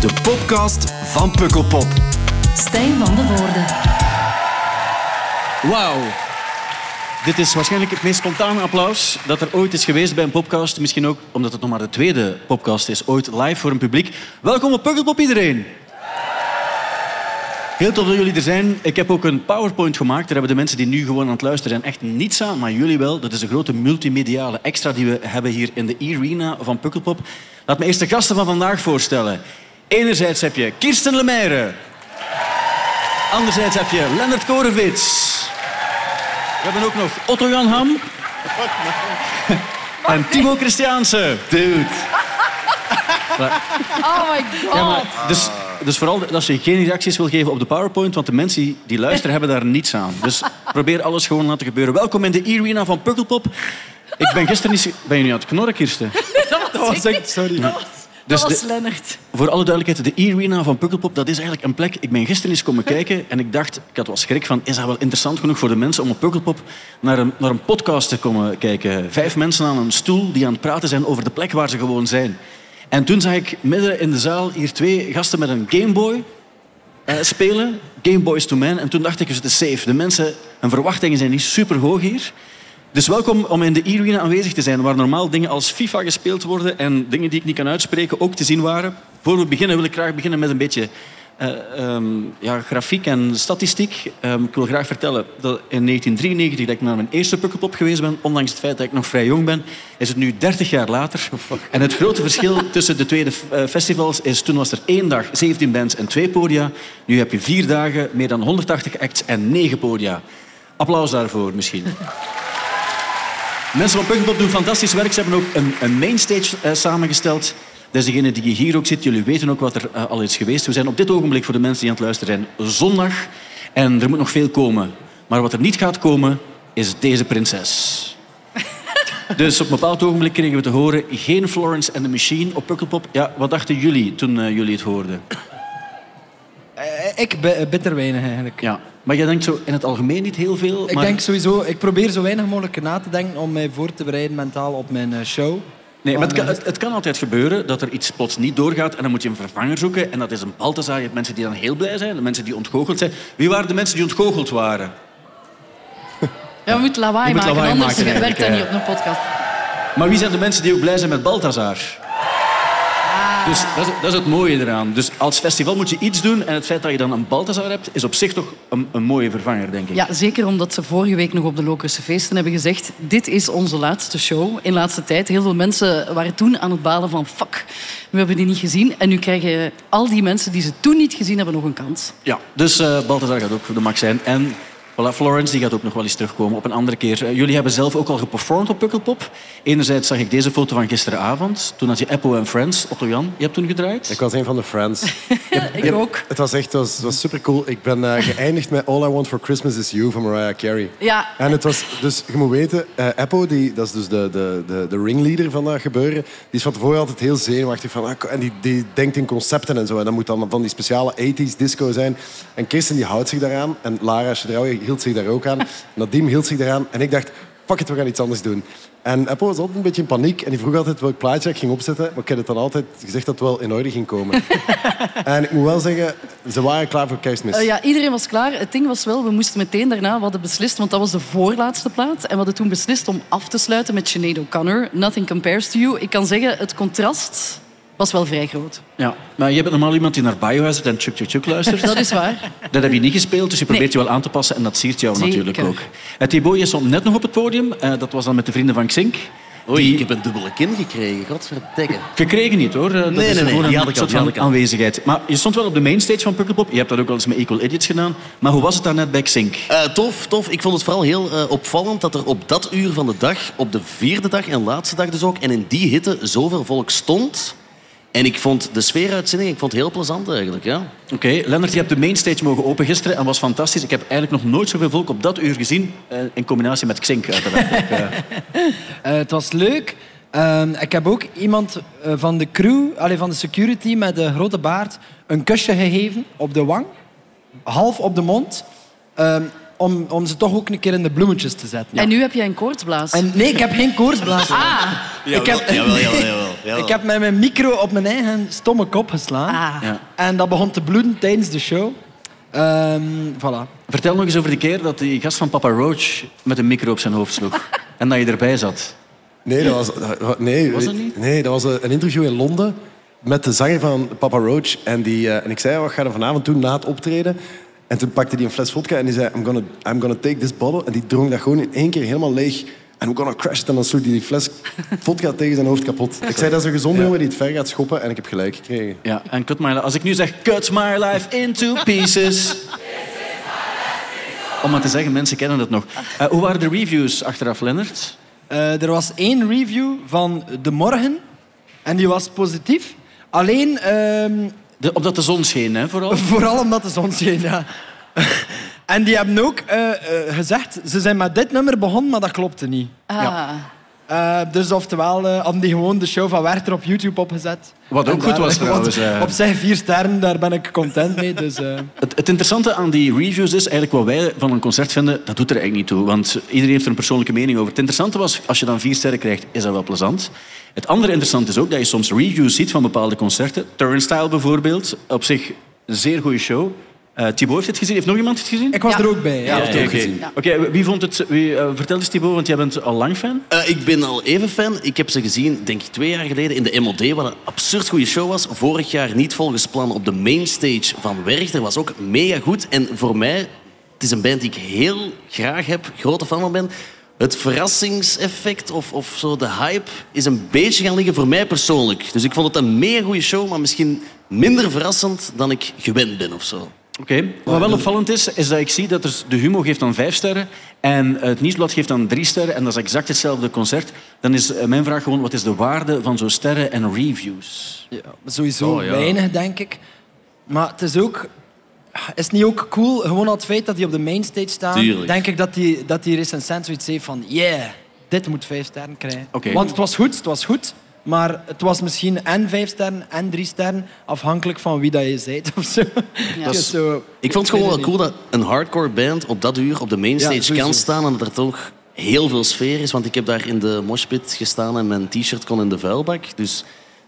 De podcast van Pukkelpop. Stijn van de Voorde. Wauw. Dit is waarschijnlijk het meest spontane applaus dat er ooit is geweest bij een podcast. Misschien ook omdat het nog maar de tweede podcast is ooit live voor een publiek. Welkom op Pukkelpop iedereen. Heel tof dat jullie er zijn. Ik heb ook een PowerPoint gemaakt. Daar hebben de mensen die nu gewoon aan het luisteren zijn echt niets aan, maar jullie wel. Dat is een grote multimediale extra die we hebben hier in de arena van Pukkelpop. Laat me eerst de gasten van vandaag voorstellen. Enerzijds heb je Kirsten Lemaire. Anderzijds heb je Lennart Korevits. We hebben ook nog Otto Jan Ham. En Timo Christiaanse. Dude. Oh my god. Ja, maar dus, dus vooral als je geen reacties wil geven op de PowerPoint, want de mensen die- luisteren hebben daar niets aan. Dus probeer alles gewoon laten gebeuren. Welkom in de arena van Pukkelpop. Ik ben gisteren niet... Ben je nu aan het knorren, Kirsten? dat was echt... Sorry. Dus dat was de- Lennart. Voor alle duidelijkheid, de arena van Pukkelpop, dat is eigenlijk een plek... Ik ben gisteren eens komen kijken en ik dacht... Ik had wel schrik van, is dat wel interessant genoeg voor de mensen om op Pukkelpop naar een, naar een podcast te komen kijken? Vijf mensen aan een stoel die aan het praten zijn over de plek waar ze gewoon zijn. En toen zag ik midden in de zaal hier twee gasten met een Gameboy eh, spelen. Game Boys to Man. En toen dacht ik, dus het is safe. De mensen, hun verwachtingen zijn niet super hoog hier. Dus welkom om in de arena aanwezig te zijn, waar normaal dingen als FIFA gespeeld worden en dingen die ik niet kan uitspreken ook te zien waren. Voor we beginnen wil ik graag beginnen met een beetje eh, ehm, ja, grafiek en statistiek. Ehm, ik wil graag vertellen dat in 1993, dat ik naar mijn eerste Pukkelpop geweest ben, ondanks het feit dat ik nog vrij jong ben, is het nu 30 jaar later. En het grote verschil tussen de twee eh, festivals is, toen was er één dag 17 bands en twee podia. Nu heb je vier dagen, meer dan 180 acts en negen podia. Applaus daarvoor misschien. Mensen van Pukkelpop doen fantastisch werk. Ze hebben ook een, een mainstage eh, samengesteld. Dat is degene die hier ook zit. Jullie weten ook wat er eh, al is geweest. We zijn op dit ogenblik, voor de mensen die aan het luisteren zijn, zondag. En er moet nog veel komen. Maar wat er niet gaat komen, is deze prinses. Dus op een bepaald ogenblik kregen we te horen... geen Florence and the Machine op Pukkelpop. Ja, wat dachten jullie toen eh, jullie het hoorden? Eh, Ik bi- bitter weinig eigenlijk. Ja. Maar jij denkt zo in het algemeen niet heel veel. Ik maar... denk sowieso, ik probeer zo weinig mogelijk na te denken om mij voor te bereiden mentaal op mijn eh, show. Nee, maar het kan, het, het kan altijd gebeuren dat er iets plots niet doorgaat en dan moet je een vervanger zoeken. En dat is een Balthazar. Je hebt mensen die dan heel blij zijn, de mensen die ontgoocheld zijn. Wie waren de mensen die ontgoocheld waren? Ja, we moeten lawaai Je moet maken, lawaai anders maken, werkt dat niet op een podcast. Maar wie zijn de mensen die ook blij zijn met Balthazar? Dus dat is, dat is het mooie eraan. Dus als festival moet je iets doen en het feit dat je dan een Balthazar hebt, is op zich toch een, een mooie vervanger, denk ik. Ja, zeker omdat ze vorige week nog op de Lokerse Feesten hebben gezegd dit is onze laatste show in laatste tijd. Heel veel mensen waren toen aan het balen van fuck, we hebben die niet gezien. En nu krijgen al die mensen die ze toen niet gezien hebben nog een kans. Ja, dus eh Balthazar gaat ook de max zijn. En voilà, Florence die gaat ook nog wel eens terugkomen op een andere keer. Eh, jullie hebben zelf ook al geperformed op Pukkelpop. Enerzijds zag ik deze foto van gisteravond. Toen had je Apple en Friends. Otto Jan, je hebt toen gedraaid. Ik was een van de friends. Ik ook. Het was echt het was, het was super cool. Ik ben eh, geëindigd met All I Want for Christmas Is You van Mariah Carey. Ja. En het was, dus je moet weten, eh Eppo, die, dat is dus de, de, de, de ringleader van dat gebeuren, die is van tevoren altijd heel zenuwachtig. Van, ah, en die, die denkt in concepten en zo. En dat moet dan van die speciale 80s disco zijn. En Kirsten die houdt zich daaraan. En Lara Chedraoui hield zich daar ook aan. Nadim hield zich daaraan. En ik dacht, fuck it, we gaan iets anders doen. En Eppo was altijd een beetje in paniek. En die vroeg altijd welk plaatje ik ging opzetten. Maar ik heb het dan altijd gezegd dat het wel in orde ging komen. en ik moet wel zeggen, ze waren klaar voor kerstmis. Eh, ja, iedereen was klaar. Het ding was wel, we moesten meteen daarna, we hadden beslist, want dat was de voorlaatste plaat. En we hadden toen beslist om af te sluiten met Sinead O'Connor. Nothing compares to you. Ik kan zeggen, het contrast was wel vrij groot. Ja, maar je bent normaal iemand die naar Biohazard en Chuk Chuk Chuk luistert. Dat is waar. Dat heb je niet gespeeld, dus je probeert Nee. je wel aan te passen en dat siert jou Zeker. natuurlijk ook. Uh, Thibaut, je stond net nog op het podium. Eh, dat was dan met de vrienden van Xink. Oei, Die- ik heb een dubbele kin gekregen. Godverdikke. Gekregen niet hoor. Eh, Dat nee, is nee, gewoon die een had ik al, soort die had van aanwezigheid. Maar je stond wel op de mainstage van Pukkelpop. Je hebt dat ook wel eens met Equal Idiots gedaan. Maar hoe was het daar net bij Xink? Eh, tof, tof. Ik vond het vooral heel eh, opvallend dat er op dat uur van de dag, op de vierde dag en laatste dag dus ook, en in die hitte zoveel volk stond. En ik vond de sfeeruitzending ik vond het heel plezant eigenlijk. Ja. Oké, Lennart, je hebt de mainstage mogen open gisteren en was fantastisch. Ik heb eigenlijk nog nooit zoveel volk op dat uur gezien. eh, in combinatie met Xink uiteraard. eh. Eh, het was leuk. Ehm, ik heb ook iemand van de crew, allee, van de security met de grote baard, een kusje gegeven op de wang, half op de mond, ehm, om, om ze toch ook een keer in de bloemetjes te zetten. En nu heb jij een koortsblaas. En nee, ik heb geen koortsblaas. Ah, ik heb, Jawel, jawel, jawel. Ja. Ik heb met mijn micro op mijn eigen stomme kop geslaan. Ah. Ja. En dat begon te bloeden tijdens de show. Ehm voilà. Vertel nog eens over de keer dat die gast van Papa Roach met een micro op zijn hoofd sloeg. en dat je erbij zat. Nee, dat was, dat- nee, Was dat niet? Nee, dat was een interview in Londen met de zanger van Papa Roach. En, die, eh, en ik zei, wat ga je vanavond doen na het optreden? En toen pakte hij een fles vodka en die zei, I'm gonna, I'm gonna take this bottle. En die dronk dat gewoon in één keer helemaal leeg. En we're gonna crash it. En dan sloeg hij die fles vodka tegen zijn hoofd kapot. Ik zei, dat is een gezonde jongen die het ver gaat schoppen. En ik heb gelijk gekregen. Ja, en cut my life. Als ik nu zeg cut my life into pieces. Om maar te zeggen, mensen kennen dat nog. Eh, hoe waren de reviews achteraf, Lennart? Eh, er was één review van De Morgen. En die was positief. Alleen, ehm, De, omdat de zon scheen, hè, vooral. vooral omdat de zon scheen, ja. En die hebben ook eh, eh, gezegd... Ze zijn met dit nummer begonnen, maar dat klopte niet. Ah. Eh, dus oftewel eh, hadden die gewoon de show van Werther op YouTube opgezet. Wat ook En goed daar- was trouwens. Op zich vier sterren, daar ben ik content mee. Dus, eh. Het, het interessante aan die reviews is eigenlijk wat wij van een concert vinden, dat doet er eigenlijk niet toe. Want iedereen heeft er een persoonlijke mening over. Het interessante was, als je dan vier sterren krijgt, is dat wel plezant. Het andere interessante is ook dat je soms reviews ziet van bepaalde concerten. Turnstile bijvoorbeeld, op zich een zeer goede show. Eh Thibaut heeft het gezien. Heeft nog iemand het gezien? Ik was Ja. er ook bij. Ja. Ja, oké, wie vond het... Wie, eh, vertel eens Thibaut, want jij bent al lang fan. Eh, ik ben al even fan. Ik heb ze gezien, denk ik, twee jaar geleden in de MOD, wat een absurd goede show was. Vorig jaar niet volgens plan op de mainstage van Werchter. Was ook mega goed. En voor mij, het is een band die ik heel graag heb, grote fan van ben. Het verrassingseffect of, of zo, de hype, is een beetje gaan liggen voor mij persoonlijk. Dus ik vond het een mega goede show, maar misschien minder verrassend dan ik gewend ben of zo. Oké. Wat wel opvallend is, is dat ik zie dat er, de Humo geeft dan vijf sterren en het Nieuwsblad geeft dan drie sterren. En dat is exact hetzelfde concert. Dan is eh, mijn vraag gewoon, wat is de waarde van zo'n sterren en reviews? Ja, sowieso Oh, ja. weinig, denk ik. Maar het is ook... Is het niet ook cool, gewoon al het feit dat die op de mainstage staan, Tuurlijk. denk ik dat die, dat die recensent zoiets heeft van yeah, dit moet vijf sterren krijgen. Oké. Want het was goed, het was goed, maar het was misschien en vijf sterren en drie sterren, afhankelijk van wie dat je bent of zo. Dat Dus zo. Ik vond het gewoon wel cool dat een hardcore band op dat uur op de mainstage Ja, kan staan en dat er toch heel veel sfeer is. Want ik heb daar in de moshpit gestaan en mijn t-shirt kon in de vuilbak. Dus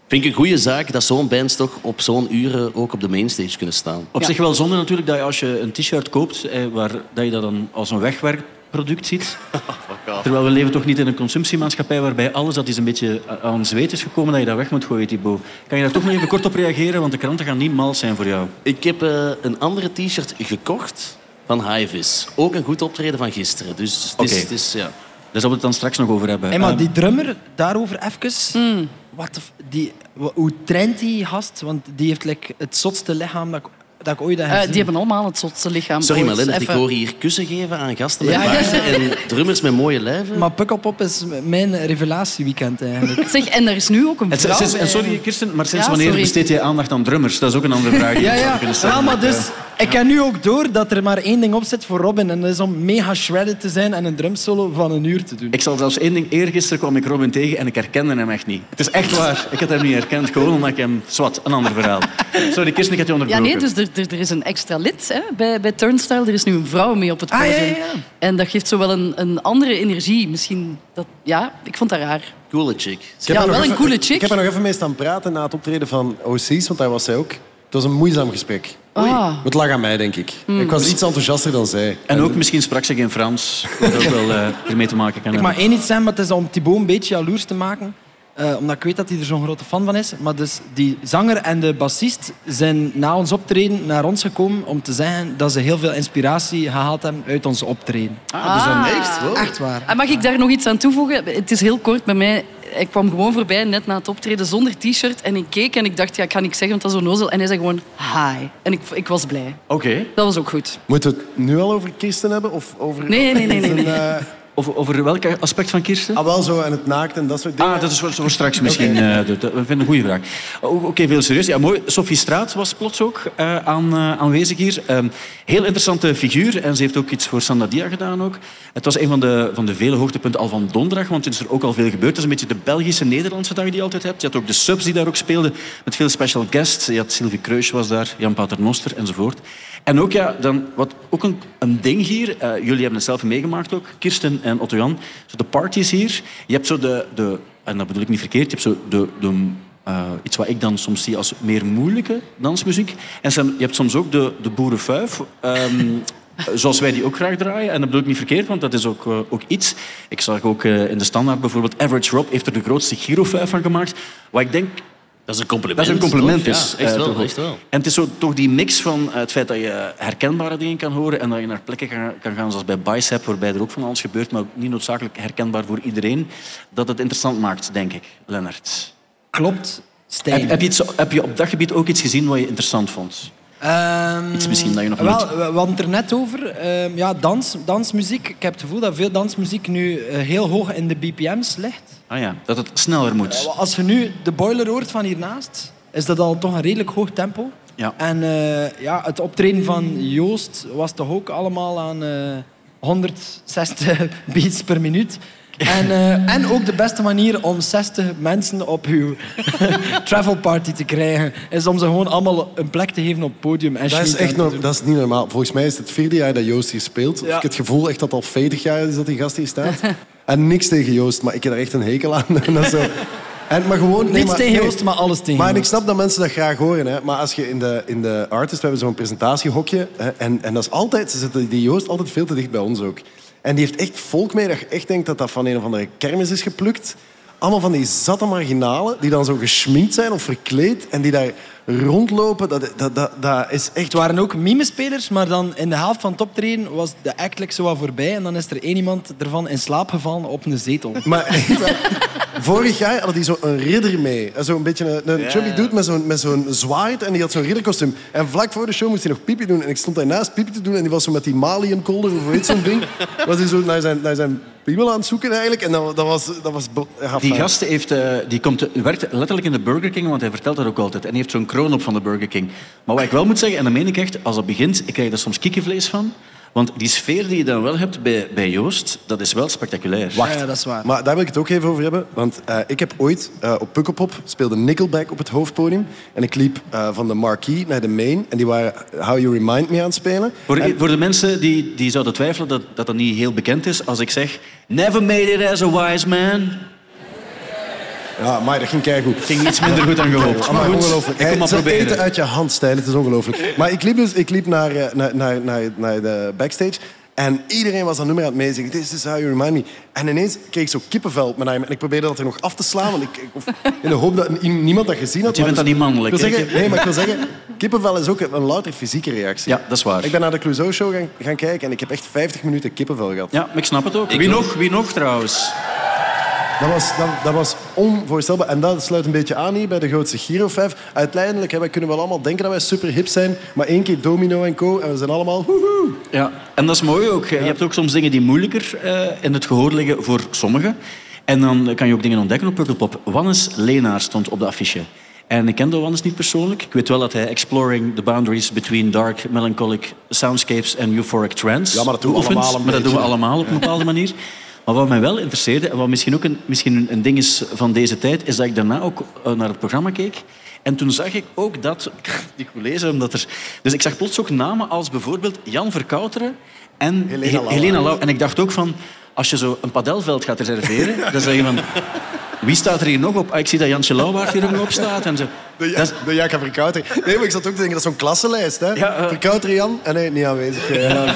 vind ik een goede zaak dat zo'n bands toch op zo'n uren ook op de mainstage kunnen staan. Op Ja. zich wel zonde natuurlijk dat je als je een t-shirt koopt, eh, waar, dat je dat dan als een wegwerkproduct ziet. Terwijl we leven toch niet in een consumptiemaatschappij waarbij alles dat is een beetje aan zweet is gekomen, dat je dat weg moet gooien, Thibaut. Kan je daar toch nog even kort op reageren? Want de kranten gaan niet mal zijn voor jou. Ik heb eh, een andere t-shirt gekocht van Highvis. Ook een goed optreden van gisteren. Dus het is, Oké. het is, ja. Daar zullen we het dan straks nog over hebben. Hey, maar Ehm, die drummer, daarover even. Wat de f- die, hoe traint die gast? Want die heeft like, het zotste lichaam dat ik, dat ik ooit heb Eh, die hebben allemaal het zotste lichaam. Sorry, maar. Lennart, ik hoor hier kussen geven aan gasten met Ja, ja. baarden en drummers met mooie lijven. Maar Pukkelpop is mijn revelatieweekend eigenlijk. Zeg, en er is nu ook een vrouw sinds- en sorry Kirsten, maar sinds Ja, wanneer sorry. besteed jij aandacht aan drummers? Dat is ook een andere vraag. die Ja, ja. zouden kunnen stellen. ja maar dus, ik heb nu ook door dat er maar één ding op zit voor Robin. En dat is om mega shredded te zijn en een drumsolo van een uur te doen. Ik zal zelfs één ding. Eergisteren kwam ik Robin tegen en ik herkende hem echt niet. Het is echt waar. Ik had hem niet herkend, gewoon omdat ik hem... Zwat, een ander verhaal. Sorry, Kirsten, ik had je Ja, onderbroken. nee, dus er, er, er is een extra lid hè, bij, bij Turnstile. Er is nu een vrouw mee op het Ah, ja, podium. ja, ja. En dat geeft zo wel een, een andere energie. Misschien dat... Ja, ik vond dat raar. Coole chick. Ik heb Ja, er nog wel een even- coole Ik chick. heb er nog even mee staan praten na het optreden van OC's, want daar was zij ook. Het was een moeizaam gesprek. Ah. Het lag aan mij, denk ik. Hmm. Ik was iets enthousiaster dan zij. En ook misschien sprak ze geen Frans, wat ook wel eh, ermee te maken kan Ik hebben. mag één iets zeggen, maar het is om Thibaut een beetje jaloers te maken. Eh, omdat ik weet dat hij er zo'n grote fan van is. Maar dus die zanger en de bassist zijn na ons optreden naar ons gekomen om te zeggen dat ze heel veel inspiratie gehaald hebben uit ons optreden. Ah, dus dan echt? Wow. Echt waar. En mag ik daar nog iets aan toevoegen? Het is heel kort bij mij. Ik kwam gewoon voorbij net na het optreden zonder t-shirt. En ik keek en ik dacht, ja, ik ga niks zeggen, want dat is zo nozel. En hij zei gewoon, hi. En ik, ik was blij. Oké. Dat was ook goed. Moeten we het nu al over Kirsten hebben? Of over... Nee, nee, nee, nee, eh, Over, over welk aspect van Kirsten? ah, wel zo, en het naakt en dat soort dingen. Ah, dat is voor, voor straks misschien. eh, dat vind ik een goede vraag. Oké, veel serieus. Ja, mooi. Sophie Straat was plots ook eh, aan, eh, aanwezig hier. Ehm, heel interessante figuur. En ze heeft ook iets voor Sandadia gedaan ook. Het was een van de, van de vele hoogtepunten al van donderdag, want er is er ook al veel gebeurd. Het is een beetje de Belgische-Nederlandse dag die je altijd hebt. Je had ook de subs die daar ook speelden, met veel special guests. Je had Sylvie Kreus was daar, Jan Paternoster enzovoort. En ook, ja, dan, wat ook een, een ding hier, eh, jullie hebben het zelf meegemaakt ook, Kirsten en Otto-Jan, zo de parties hier. Je hebt zo de, de en dat bedoel ik niet verkeerd, je hebt zo de, de, eh, iets wat ik dan soms zie als meer moeilijke dansmuziek. En je hebt soms ook de, de boerenfuif, ehm, zoals wij die ook graag draaien. En dat bedoel ik niet verkeerd, want dat is ook, eh, ook iets. Ik zag ook in de standaard bijvoorbeeld, Average Rob heeft er de grootste girofuif van gemaakt. Wat ik denk Dat is een compliment. dat is een compliment. toch? is, Ja, echt eh, wel, echt wel. En het is zo, toch die mix van eh, het feit dat je herkenbare dingen kan horen en dat je naar plekken kan, kan gaan zoals bij Bicep, waarbij er ook van alles gebeurt, maar niet noodzakelijk herkenbaar voor iedereen, dat het interessant maakt, denk ik, Lennart. Klopt, Stijn. Heb, heb, je iets, heb je op dat gebied ook iets gezien wat je interessant vond? Ehm, Iets misschien dat je nog wel, niet- We hadden het er net over. Ehm, ja, dans, dansmuziek. Ik heb het gevoel dat veel dansmuziek nu eh, heel hoog in de BPM's ligt. Ah ja, dat het sneller moet. Eh, Als je nu de boiler hoort van hiernaast, is dat al toch een redelijk hoog tempo. Ja. En eh, ja, het optreden van Joost was toch ook allemaal aan eh 160 beats per minuut. En, eh, en ook de beste manier om 60 mensen op uw travel party te krijgen, is om ze gewoon allemaal een plek te geven op het podium. En Dat is echt no- dat is niet normaal. Volgens mij is het het vierde jaar dat Joost hier speelt. Ja. Ik heb het gevoel echt dat het al 40 jaar is dat die gast hier staat. en niks tegen Joost, maar ik heb er echt een hekel aan. Dat zo. En, maar gewoon, nee, Niets maar- tegen nee. Joost, maar alles tegen Maar en ik snap dat mensen dat graag horen. Hè. Maar als je in de, in de artist, we hebben zo'n presentatiehokje. Hè, en, en dat is altijd, ze zitten die Joost altijd veel te dicht bij ons ook. En die heeft echt volk mee dat je echt denkt dat dat van een of andere kermis is geplukt. Allemaal van die zatte marginalen die dan zo geschminkt zijn of verkleed en die daar rondlopen. Dat, dat, dat, dat is echt Het waren ook mimespelers, maar dan in de helft van het optreden was de act like zo wat voorbij. En dan is er één iemand ervan in slaap gevallen op een zetel. Maar vorig jaar hadden die zo'n ridder mee. Zo'n beetje een, een chubby dude met zo'n, met zo'n zwaard. En die had zo'n ridderkostuum. En vlak voor de show moest hij nog pipi doen. En ik stond daarnaast pipi te doen. En die was zo met die Malian kolder, of heet zo'n ding. Was hij zo naar zijn, naar zijn piemel aan het zoeken eigenlijk. En dat, dat was... Dat was ja, Die gast heeft, eh, die komt, werkt letterlijk in de Burger King, want hij vertelt dat ook altijd. En hij heeft zo'n kroon op van de Burger King. Maar wat ik wel moet zeggen, en dat meen ik echt, als dat begint, ik krijg daar soms kikkenvlees van. Want die sfeer die je dan wel hebt bij, bij Joost, dat is wel spectaculair. Wacht. Ja, dat is waar. Maar daar wil ik het ook even over hebben. Want eh, ik heb ooit eh, op Pukkelpop speelde Nickelback op het hoofdpodium. En ik liep eh, van de marquee naar de main. En die waren How You Remind Me aan het spelen. Voor, En- voor de mensen die, die zouden twijfelen dat, dat dat niet heel bekend is, als ik zeg... Never made it as a wise man. Ja, maar dat ging keigoed. Ging iets minder goed dan gehoopt. Maar Maar goed, ongelooflijk. ik kom maar eten uit je hand, Stijn. Het is ongelooflijk. Maar ik liep dus ik liep naar, eh, naar, naar, naar, naar de backstage. En iedereen was dat nummer aan het meezingen. This is how you remind me. En ineens kreeg ik zo kippenvel op mijn arm. En ik probeerde dat er nog af te slaan. Want ik, of, in de hoop dat ni- niemand dat gezien had. je vindt dus- dat niet mannelijk, Ik wil hè? zeggen, nee, maar ik wil zeggen... Kippenvel is ook een louter fysieke reactie. Ja, dat is waar. Ik ben naar de Clouseau-show gaan, gaan kijken. En ik heb echt 50 minuten kippenvel gehad. Ja, maar ik snap het ook. Ik Wie ook. nog? Wie nog trouwens? Dat was, dat, dat was onvoorstelbaar. En dat sluit een beetje aan hier bij de grootste Giro 5. Uiteindelijk hè, wij kunnen wel allemaal denken dat wij super hip zijn. Maar één keer Domino en Co. En we zijn allemaal... woehoe. Ja, en dat is mooi ook. Je hebt ook soms dingen die moeilijker eh, in het gehoor liggen voor sommigen. En dan kan je ook dingen ontdekken op Pukkelpop. Wannes Leenaar stond op de affiche. En ik kende Wannes niet persoonlijk. Ik weet wel dat hij Exploring the Boundaries Between Dark, Melancholic Soundscapes and Euphoric Trance Ja, maar dat doen we beoefent. allemaal een Maar dat doen we beetje. allemaal op een bepaalde manier. Maar wat mij wel interesseerde, en wat misschien ook een, misschien een- ding is van deze tijd, is dat ik daarna ook eh, naar het programma keek. En toen zag ik ook dat... Ik wil lezen, omdat er... Dus ik zag plots ook namen als bijvoorbeeld Jan Verkouteren en Helena He- Lauw. Helena Lauw. En ik dacht ook van, als je zo een padelveld gaat reserveren, dan zeg je van... Wie staat er hier nog op? Ah, ik zie dat Jansje Lauwaard hier nog op staat. En zo. De, ja, Dat is- de Jaka Verkouter. Nee, maar ik zat ook te denken, dat is zo'n klassenlijst. Hè? Ja, eh. Verkouter Jan? En nee, niet aanwezig. Ja.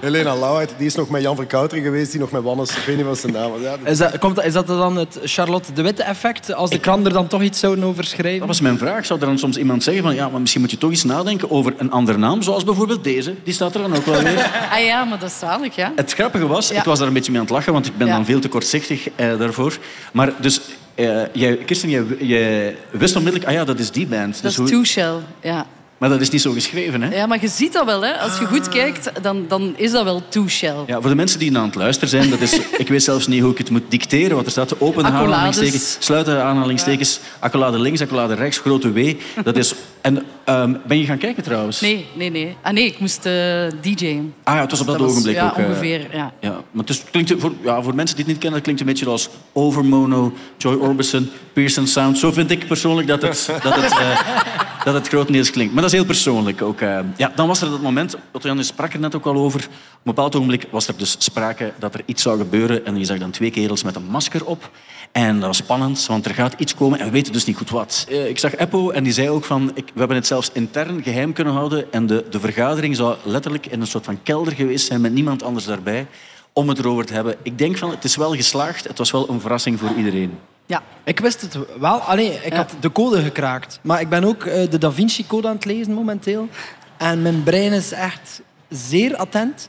Helena Lauwheid, die is nog met Jan Verkouter geweest, die nog met Wannes. Ik weet niet wat zijn naam was. Ja, dat- Is dat, komt, is dat dan het Charlotte de Witte effect? Als de krant er dan toch iets zouden over schrijven? Dat was mijn vraag. Zou er dan soms iemand zeggen van... Ja, maar misschien moet je toch eens nadenken over een andere naam. Zoals bijvoorbeeld deze. Die staat er dan ook wel weer. Ah ja, maar dat is zalig, ja. Het grappige was, Ja. ik was daar een beetje mee aan het lachen, want ik ben Ja. dan veel te kortzichtig eh, daarvoor. Maar dus, eh, jij, Kirsten, jij, jij wist onmiddellijk, ah ja, dat is die band. Dat Dus is Two Shell, ja. maar dat is niet zo geschreven, hè? Ja, maar je ziet dat wel, hè. Als je goed kijkt, dan, dan is dat wel Two Shell. Ja, voor de mensen die aan het luisteren zijn, dat is, ik weet zelfs niet hoe ik het moet dicteren, want er staat open aanhalingstekens, sluiten aanhalingstekens, accolade links, accolade rechts, grote W. Dat is, en ehm, ben je gaan kijken trouwens? Nee, nee, nee. Ah nee, ik moest eh DJ'en. Ah ja, het was op dat, ogenblik ja, ook. eh, ongeveer, ja. Ja, maar het is, klinkt, voor, ja, voor mensen die het niet kennen, dat klinkt een beetje als Overmono, Joy Orbison, Pearson Sound. Zo vind ik persoonlijk dat het, dat het, eh, dat het grotendeels klinkt. Maar dat is heel persoonlijk ook. eh. Ja, dan was er dat moment, Otto Jan sprak er net ook al over. Op een bepaald ogenblik was er dus sprake dat er iets zou gebeuren. En je zag dan twee kerels met een masker op. En dat was spannend, want er gaat iets komen en we weten dus niet goed wat. Eh, Ik zag Eppo en die zei ook van... Ik, we hebben het zelfs intern geheim kunnen houden. En de, de vergadering zou letterlijk in een soort van kelder geweest zijn met niemand anders daarbij om het erover te hebben. Ik denk van, het is wel geslaagd. Het was wel een verrassing voor iedereen. Ja. Ik wist het wel. Allee, ik Ja. had de code gekraakt. Maar ik ben ook eh, de Da Vinci Code aan het lezen momenteel. En mijn brein is echt zeer attent.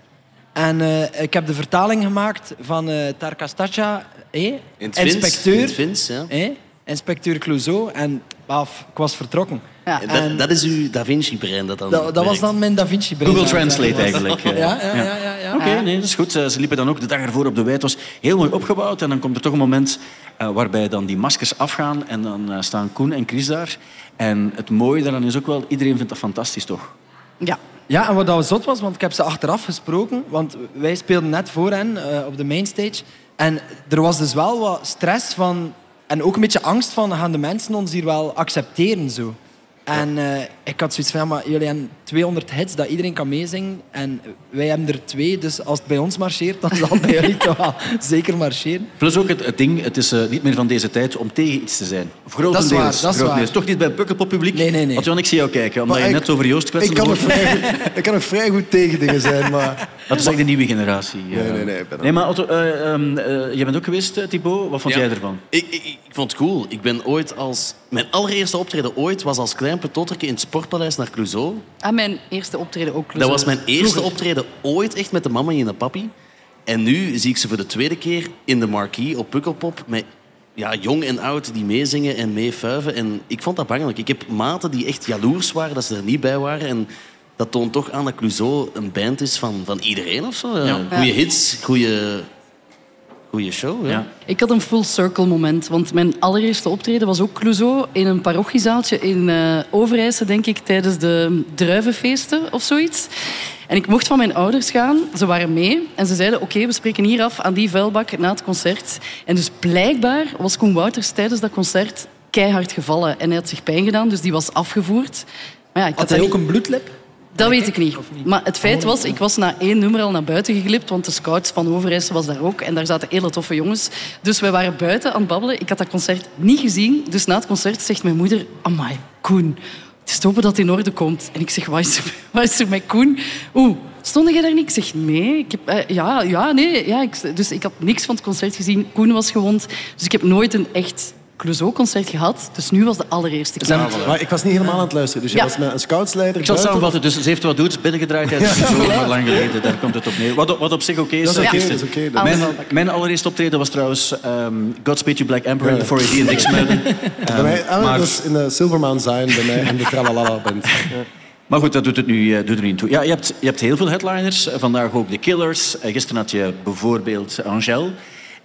En eh, ik heb de vertaling gemaakt van eh Tarkastacha, eh, In het Fins, inspecteur, in het Fins, ja. eh, inspecteur Clouseau. En baf, ik was vertrokken. Ja. Dat, En- dat is uw Da Vinci-brein dat dan Dat, dat was dan mijn Da Vinci brein. Google Translate eigenlijk. eh. Ja, ja, ja. ja, ja. Oké, nee, dat is goed. Eh, Ze liepen dan ook de dag ervoor op de wei. Het was heel mooi opgebouwd. En dan komt er toch een moment eh, waarbij dan die maskers afgaan. En dan eh, staan Koen en Chris daar. En het mooie daaraan is ook wel, iedereen vindt dat fantastisch, toch? Ja. Ja, en wat dat zot was, want ik heb ze achteraf gesproken, want wij speelden net voor hen eh, op de mainstage. En er was dus wel wat stress van, en ook een beetje angst van, gaan de mensen ons hier wel accepteren zo? En eh, ik had zoiets van, ja, maar jullie hebben 200 hits dat iedereen kan meezingen. En wij hebben er twee, dus als het bij ons marcheert, dan zal het bij jullie toch wel zeker marcheren. Plus ook het, het ding, het is eh, niet meer van deze tijd om tegen iets te zijn. Of grotendeels. Dat is waar, dat is grotendeels. waar. Toch niet bij het Pukkelpop-publiek? Nee, nee, nee. Want Jan, ik zie jou kijken, omdat Maar je ik- net over Joost Ik kwetste. kan, nog vrij goed, ik kan nog vrij goed tegen dingen zijn, maar... Dat is echt de nieuwe generatie. eh. Nee, nee, nee, ik ben er- Nee, maar Otto, eh, ehm, eh, jij bent ook geweest, Thibaut. Wat vond Ja. jij ervan? Ik, ik, ik vond het cool. Ik ben ooit als... Mijn allereerste optreden ooit was als klein petotterke in het Sportpaleis naar Clouseau. En mijn eerste optreden ook. Dat was mijn eerste optreden ooit echt met de mama en de papi. En nu zie ik ze voor de tweede keer in de marquee op Pukkelpop met ja, jong en oud die meezingen en meefuiven. En ik vond dat bangelijk. Ik heb maten die echt jaloers waren dat ze er niet bij waren. En dat toont toch aan dat Clouseau een band is van, van iedereen of zo. Ja. Goeie hits, goede goede show. Ja. Ja. Ik had een full circle moment, want mijn allereerste optreden was ook Clouseau in een parochiezaaltje in eh Overijse, denk ik, tijdens de druivenfeesten of zoiets. En ik mocht van mijn ouders gaan, ze waren mee en ze zeiden oké, we spreken hier af aan die vuilbak na het concert. En dus blijkbaar was Koen Wouters tijdens dat concert keihard gevallen en hij had zich pijn gedaan, dus die was afgevoerd. Maar ja, ik Had hij niet- ook een bloedlip? Dat weet ik niet. Maar het feit was, ik was na één nummer al naar buiten geglipt, want de scouts van Overijssel was daar ook. En daar zaten hele toffe jongens. Dus wij waren buiten aan het babbelen. Ik had dat concert niet gezien. Dus na het concert zegt mijn moeder... Amai, Koen, het is te hopen dat het in orde komt. En ik zeg, wat is er, wat is er met Koen? Oeh, stond jij daar niet? Ik zeg, nee. Ik heb, eh, ja, ja, nee. Ja, ik, dus ik had niks van het concert gezien. Koen was gewond. Dus ik heb nooit een echt Clouseau-concert gehad. Dus nu was de allereerste keer. Maar ik was niet helemaal aan het luisteren. Dus je Ja. was met een scoutsleider Ik zal het buiten, samenvatten. Dus ze heeft wat doet, binnengedraaid show, maar lang geleden. Daar komt het op neer. Wat, op- wat op zich oké is. Dat is oké, dat is oké. Dat- Mijn, allereerste optreden was trouwens ehm Godspeed You Black Emperor in de 4AD in Dixmuiden. Bij mij, ah, maar- dat is in de Silvermaan Zion bij mij in de Tralalala band. Maar goed, dat doet, het nu, eh, doet er niet toe. Ja, je, hebt, je hebt heel veel headliners. Eh, Vandaag ook de Killers. Eh, Gisteren had je bijvoorbeeld Angèle.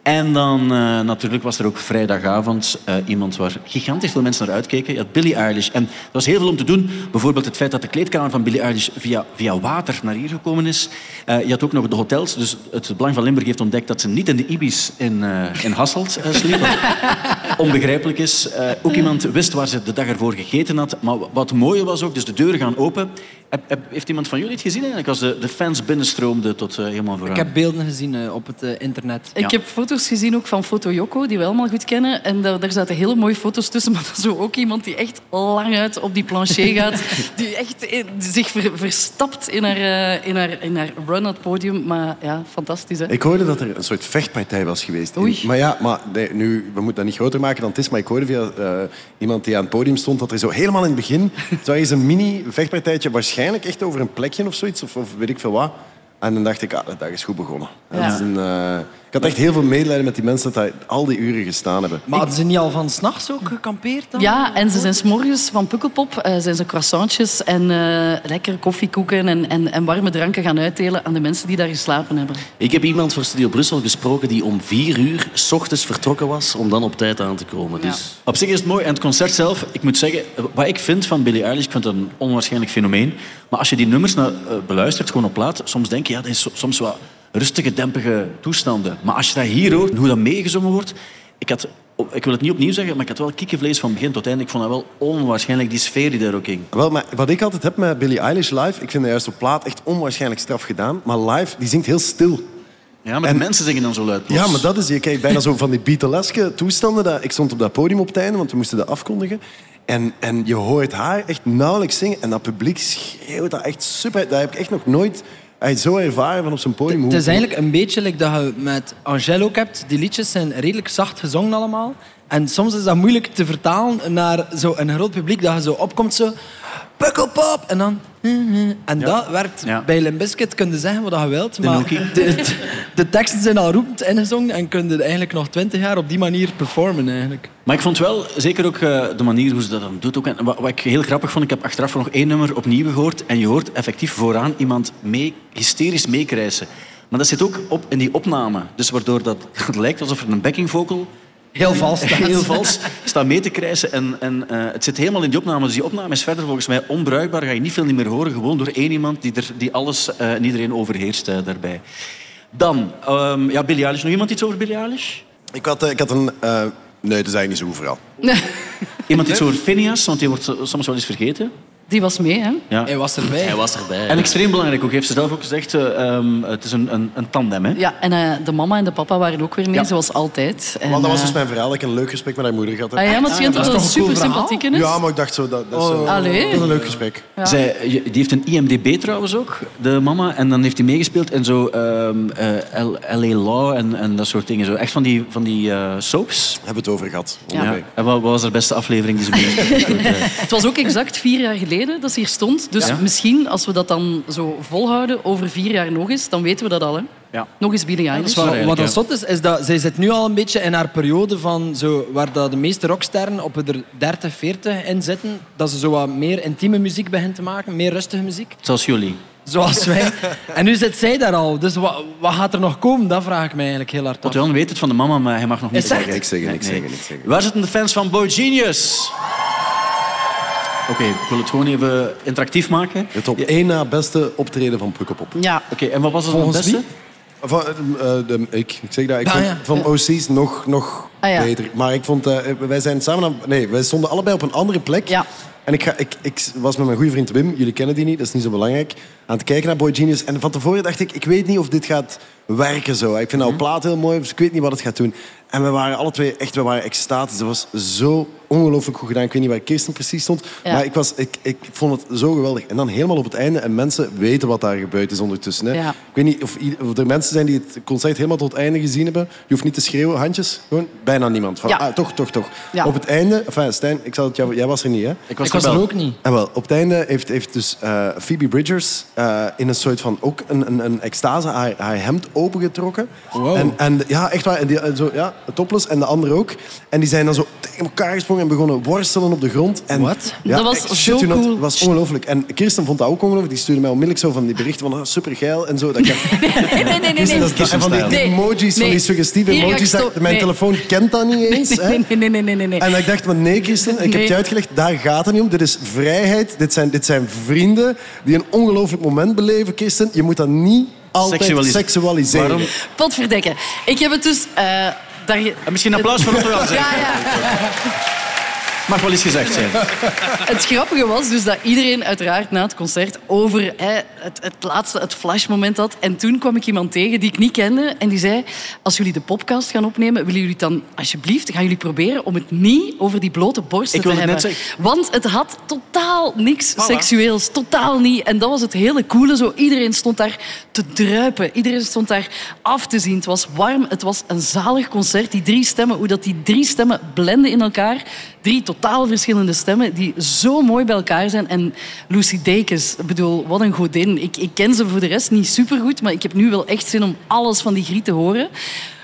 En dan eh, natuurlijk was er ook vrijdagavond eh, iemand waar gigantisch veel mensen naar uitkeken. Je had Billie Eilish. En er was heel veel om te doen. Bijvoorbeeld het feit dat de kleedkamer van Billie Eilish via, via water naar hier gekomen is. Eh, je had ook nog de hotels. Dus het Belang van Limburg heeft ontdekt dat ze niet in de Ibis in, in Hasselt sliep. Wat onbegrijpelijk is. Eh, ook iemand wist waar ze de dag ervoor gegeten had. Maar wat mooie was ook, dus de deuren gaan open. Heb, heb- heeft iemand van jullie het gezien eigenlijk? Als de, de fans binnenstroomden tot eh, helemaal vooraan. Ik heb beelden gezien eh, op het internet. Ik Ja. heb foto's gezien ook van Foto Joko, die we allemaal goed kennen. En daar, daar zaten hele mooie foto's tussen. Maar dat is zo ook iemand die echt lang uit op die plancher gaat. Die echt in- zich ver- verstapt in haar, eh, in, haar, in haar run aan het podium. Maar ja, fantastisch hè. Ik hoorde dat er een soort vechtpartij was geweest. Oei. Maar ja, maar nee, nu, we moeten dat niet groter maken dan het is. Maar ik hoorde via eh, iemand die aan het podium stond dat er zo helemaal in het begin... zo is een mini-vechtpartijtje, waarschijnlijk echt over een plekje of zoiets. Of, of weet ik veel wat. En dan dacht ik, ah, de dag is goed begonnen. Ja. Dat is een, eh, ik had echt heel veel medelijden met die mensen dat daar al die uren gestaan hebben. Maar hadden ze niet al van s'nachts ook gekampeerd dan? Ja, en ze zijn s'morgens van Pukkelpop eh, zijn ze croissantjes en eh lekkere koffiekoeken en, en, en warme dranken gaan uitdelen aan de mensen die daar geslapen hebben. Ik heb iemand voor Studio Brussel gesproken die om vier uur s ochtends vertrokken was om dan op tijd aan te komen. Ja. Dus Op zich is het mooi. En het concert zelf, ik moet zeggen, wat ik vind van Billie Eilish, ik vind dat een onwaarschijnlijk fenomeen. Maar als je die nummers nou, eh, beluistert, gewoon op plaat, soms denk je, ja, dat is so- soms wat rustige, dempige toestanden. Maar als je dat hier hoort, hoe dat meegezongen wordt... Ik had ik wil het niet opnieuw zeggen, maar ik had wel kikkenvlees van begin tot eind. Ik vond dat wel onwaarschijnlijk, die sfeer die daar ook ging. Wel, maar wat ik altijd heb met Billie Eilish live, ik vind dat juist op plaat echt onwaarschijnlijk straf gedaan. Maar live, die zingt heel stil. Ja, maar En- de mensen zingen dan zo luid. Ja, maar dat is, je krijgt bijna zo van die Beatleske toestanden. Dat, ik stond op dat podium op het einde, want we moesten dat afkondigen. En, en je hoort haar echt nauwelijks zingen. En dat publiek schreeuwt dat echt super. Dat heb ik echt nog nooit echt zo ervaren van op zo'n podium. Het is eigenlijk een beetje like dat je met Angèle ook hebt. Die liedjes zijn redelijk zacht gezongen allemaal. En soms is dat moeilijk te vertalen naar zo'n groot publiek. Dat je zo opkomt zo... Pukkelpop! En dan... En dat werkt Ja. bij Limp Bizkit, kun je zeggen wat je wilt. Maar de, de, de teksten zijn al roepend ingezongen en kun je eigenlijk nog twintig jaar op die manier performen. Eigenlijk. Maar ik vond wel, zeker ook eh, de manier hoe ze dat dan doet. Ook, en wat, wat ik heel grappig vond, ik heb achteraf nog één nummer opnieuw gehoord. En je hoort effectief vooraan iemand mee, hysterisch meekrijsen. Maar dat zit ook op in die opname. Dus waardoor dat, het lijkt alsof er een backing vocal Heel vals staat. heel vals staat mee te krijsen. En, en eh, het zit helemaal in die opname. Dus die opname is verder volgens mij onbruikbaar. Ga je niet veel niet meer horen. Gewoon door één iemand die, er, die alles eh, en iedereen overheerst eh, daarbij. Dan, ehm, ja, Billie Eilish. Nog iemand iets over Billie Eilish? Ik had, ik had een... eh, nee, dat is eigenlijk niet zo goed verhaal. Iemand iets over Phineas, want die wordt so- soms wel eens vergeten. Die was mee, hè? Ja. Hij was erbij. Hij was erbij. En extreem belangrijk ook, heeft ze zelf ook gezegd, eh, ehm, het is een, een, een tandem. Hè? Ja, en eh, de mama en de papa waren ook weer mee, Ja. zoals altijd. En, Want dat was eh, dus mijn verhaal. dat Ik een leuk gesprek met haar moeder gehad heb. Ah ja, maar het schijnt dat een super cool verhaal? sympathiek is. Ja, maar ik dacht zo, dat, dat, is, zo- Allee. dat is een leuk gesprek. Zij, die heeft een IMDB trouwens ook, de mama. En dan heeft hij meegespeeld in zo ehm, eh, L- LA Law en, en dat soort dingen. Zo. Echt van die, van die soaps. Hebben we het over gehad. Ja. Ja. En wat, wat was de beste aflevering die ze meegespeeld heeft? Eh, Het was ook exact vier jaar geleden dat ze hier stond. Dus Ja. misschien, als we dat dan zo volhouden, over vier jaar nog eens, dan weten we dat al. Hè? Ja. Nog eens Billie dat Eilish. is waar. Wat dat zot is, is dat zij zit nu al een beetje in haar periode van zo, waar dat de meeste rocksterren op er 30, 40 in zitten. Dat ze zo wat meer intieme muziek begint te maken, meer rustige muziek. Zoals jullie. Zoals wij. En nu zit zij daar al. Dus wat, wat gaat er nog komen? Dat vraag ik mij eigenlijk heel hard af. Want Jan weet het van de mama, maar hij mag nog niet zeggen. Niks zeggen, Nee, niks nee. zeggen, niks zeggen. Waar zitten de fans van Boy Genius? Oké, ik wil het gewoon even interactief maken. Het op één na beste optreden van Pukkelpop. Ja, Oké, en wat was het Volgens het beste? Van, eh, de, ik, ik zeg dat, ik Ah, vond ja. van OC's nog, nog Ah, ja. beter. Maar ik vond, eh, wij zijn samen aan, nee, wij stonden allebei op een andere plek. Ja. En ik, ga, ik, ik was met mijn goede vriend Wim, jullie kennen die niet, dat is niet zo belangrijk, aan het kijken naar Boy Genius. En van tevoren dacht ik, ik weet niet of dit gaat werken zo. Ik vind nou plaat heel mooi, dus ik weet niet wat het gaat doen. En we waren alle twee echt, we waren extatisch. Dat was zo ongelooflijk goed gedaan. Ik weet niet waar Kirsten precies stond, Ja. maar ik, was, ik, ik vond het zo geweldig. En dan helemaal op het einde, en mensen weten wat daar gebeurd is ondertussen. Hè. Ja. Ik weet niet of, of er mensen zijn die het concert helemaal tot het einde gezien hebben. Je hoeft niet te schreeuwen, handjes. Gewoon bijna niemand. Van, Ja. ah, toch, toch, toch. Ja. Op het einde, enfin, Stijn, ik zal het jou, jij was er niet, hè? Ik was, Ik was er ook niet. En wel, op het einde heeft, heeft dus eh, Phoebe Bridgers eh, in een soort van ook een, een, een extase haar, haar hemd opengetrokken. Wow. En, en ja, echt waar. En die, en zo, ja, topless en de andere ook. En die zijn dan zo tegen elkaar gesprongen en begonnen worstelen op de grond. En, Wat? Ja, Dat was echt, zo cool. Dat was ongelooflijk. En Kirsten vond dat ook ongelooflijk. Die stuurde mij onmiddellijk zo van die berichten van ah, super geil en zo. Dat ik dacht, Nee, nee, nee, nee. Kirsten, dat is- Kirsten en van die, emojis, van Nee. die suggestieve Hier ga ik emojis. dat- mijn nee. telefoon kent dat niet eens. hè. Nee, nee, nee, nee, nee, nee. En ik dacht, maar nee, Kirsten, ik heb Nee. je uitgelegd, daar gaat het niet om. Dit is vrijheid, dit zijn, dit zijn vrienden die een ongelooflijk moment beleven, Kirsten. Je moet dat niet altijd Seksualis- seksualiseren. Waarom? Potverdekken. Ik heb het dus... eh, daar... En misschien een applaus voor Jan. Ja, ja. Mag wel eens gezegd zijn. Het grappige was dus dat iedereen uiteraard na het concert over hè, het, het laatste, het flashmoment had. En toen kwam ik iemand tegen die ik niet kende en die zei... Als jullie de podcast gaan opnemen, willen jullie dan alsjeblieft... gaan jullie proberen om het niet over die blote borsten Ik te hebben. zeggen. Want het had totaal niks seksueels. Totaal niet. En dat was het hele coole. Zo, iedereen stond daar te druipen. Iedereen stond daar af te zien. Het was warm. Het was een zalig concert. Die drie stemmen, hoe dat die drie stemmen blenden in elkaar. Drie totaal verschillende stemmen die zo mooi bij elkaar zijn. En Lucy Dacus, ik bedoel, wat een godin. Ik, ik ken ze voor de rest niet supergoed, maar ik heb nu wel echt zin om alles van die griet te horen.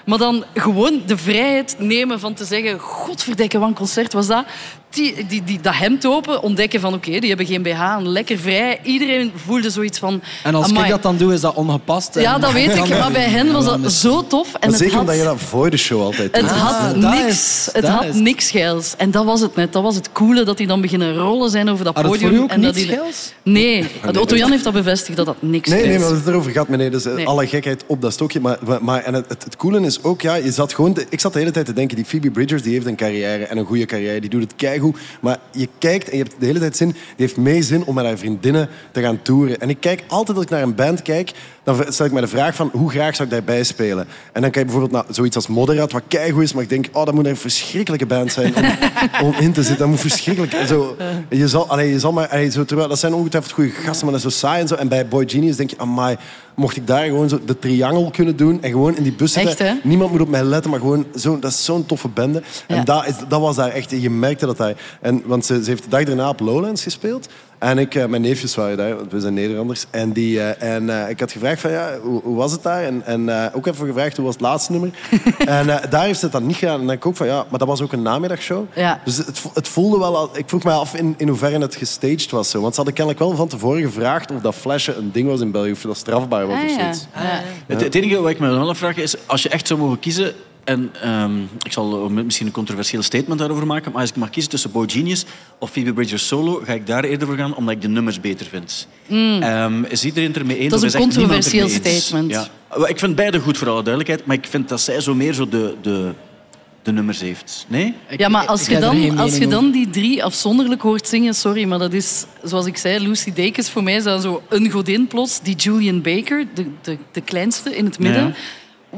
Maar dan gewoon de vrijheid nemen van te zeggen... Godverdekke, wat concert was dat. Die, die, die, dat hemd open, ontdekken van oké, die hebben geen BH aan, lekker vrij. Iedereen voelde zoiets van... En als amai. ik dat dan doe, is dat ongepast. Ja, En- dat weet ik. Maar bij hen was dat zo tof. En het zeker had, omdat je dat voor de show altijd het had dat niks. is- het dat had is- niks geils. En dat was het net. Dat was het coole, dat die dan beginnen rollen zijn over dat Had het podium. voor u ook en dat niets die- geils? Nee. Otto Jan heeft dat bevestigd, dat dat niks Nee, nee, geils maar het erover gaat, meneer. Dus eh, Nee. alle gekheid op dat stokje. Maar, maar, en het, het, het coole is ook, ja, je zat gewoon... te- ik zat de hele tijd te denken, die Phoebe Bridgers die heeft een carrière en een goede carrière. Die doet het Maar je kijkt en je hebt de hele tijd zin... Die heeft mee zin om met haar vriendinnen te gaan toeren. En ik kijk altijd als ik naar een band kijk... Dan stel ik me de vraag van, hoe graag zou ik daarbij spelen? En dan kijk je bijvoorbeeld naar zoiets als Moderat, wat keigoed is. Maar ik denk, oh, dat moet een verschrikkelijke band zijn om, om in te zitten. Dat moet verschrikkelijk... Zo, je zal, allee, je zal maar... allee, zo, terwijl, dat zijn ongetwijfeld goede gasten, maar dat is zo saai en zo. En bij Boy Genius denk je, amai, mocht ik daar gewoon zo de triangel kunnen doen en gewoon in die bus zitten. Echt? Niemand moet op mij letten, maar gewoon zo, dat is zo'n toffe bende. Ja. En dat, is, dat was daar echt... Je merkte dat daar... En, want ze, ze heeft de dag daarna op Lowlands gespeeld. En ik, eh, mijn neefjes waren daar, want we zijn Nederlanders. En, die, eh, en eh, ik had gevraagd van, ja, hoe, hoe was het daar? En, en eh, ook even gevraagd, hoe was het laatste nummer? en eh, daar heeft ze het dan niet gedaan. En dan denk ik ook van, ja, maar dat was ook een namiddagshow. Ja. Dus het, het voelde wel... al- Ik vroeg me af in, in hoeverre het gestaged was. Zo. Want ze hadden kennelijk wel van tevoren gevraagd of dat flashen een ding was in België. Of dat strafbaar was Ah, of ja. zoiets. Ja. Het, het enige wat ik me wel afvraag is, als je echt zou mogen kiezen... En ehm, ik zal misschien een controversieel statement daarover maken, maar als ik mag kiezen tussen Boy Genius of Phoebe Bridgers solo, ga ik daar eerder voor gaan, omdat ik de nummers beter vind. Ehm, is iedereen het ermee eens? Mm. Dat is een controversieel statement. Ja. Ik vind beide goed, voor alle duidelijkheid, maar ik vind dat zij zo meer zo de, de, de nummers heeft. Nee? Ja, maar als je, dan, als je dan die drie afzonderlijk hoort zingen, sorry, maar dat is, zoals ik zei, Lucy Dacus, voor mij is dat zo een godin plots. Die Julian Baker, de, de, de kleinste in het midden. Ja.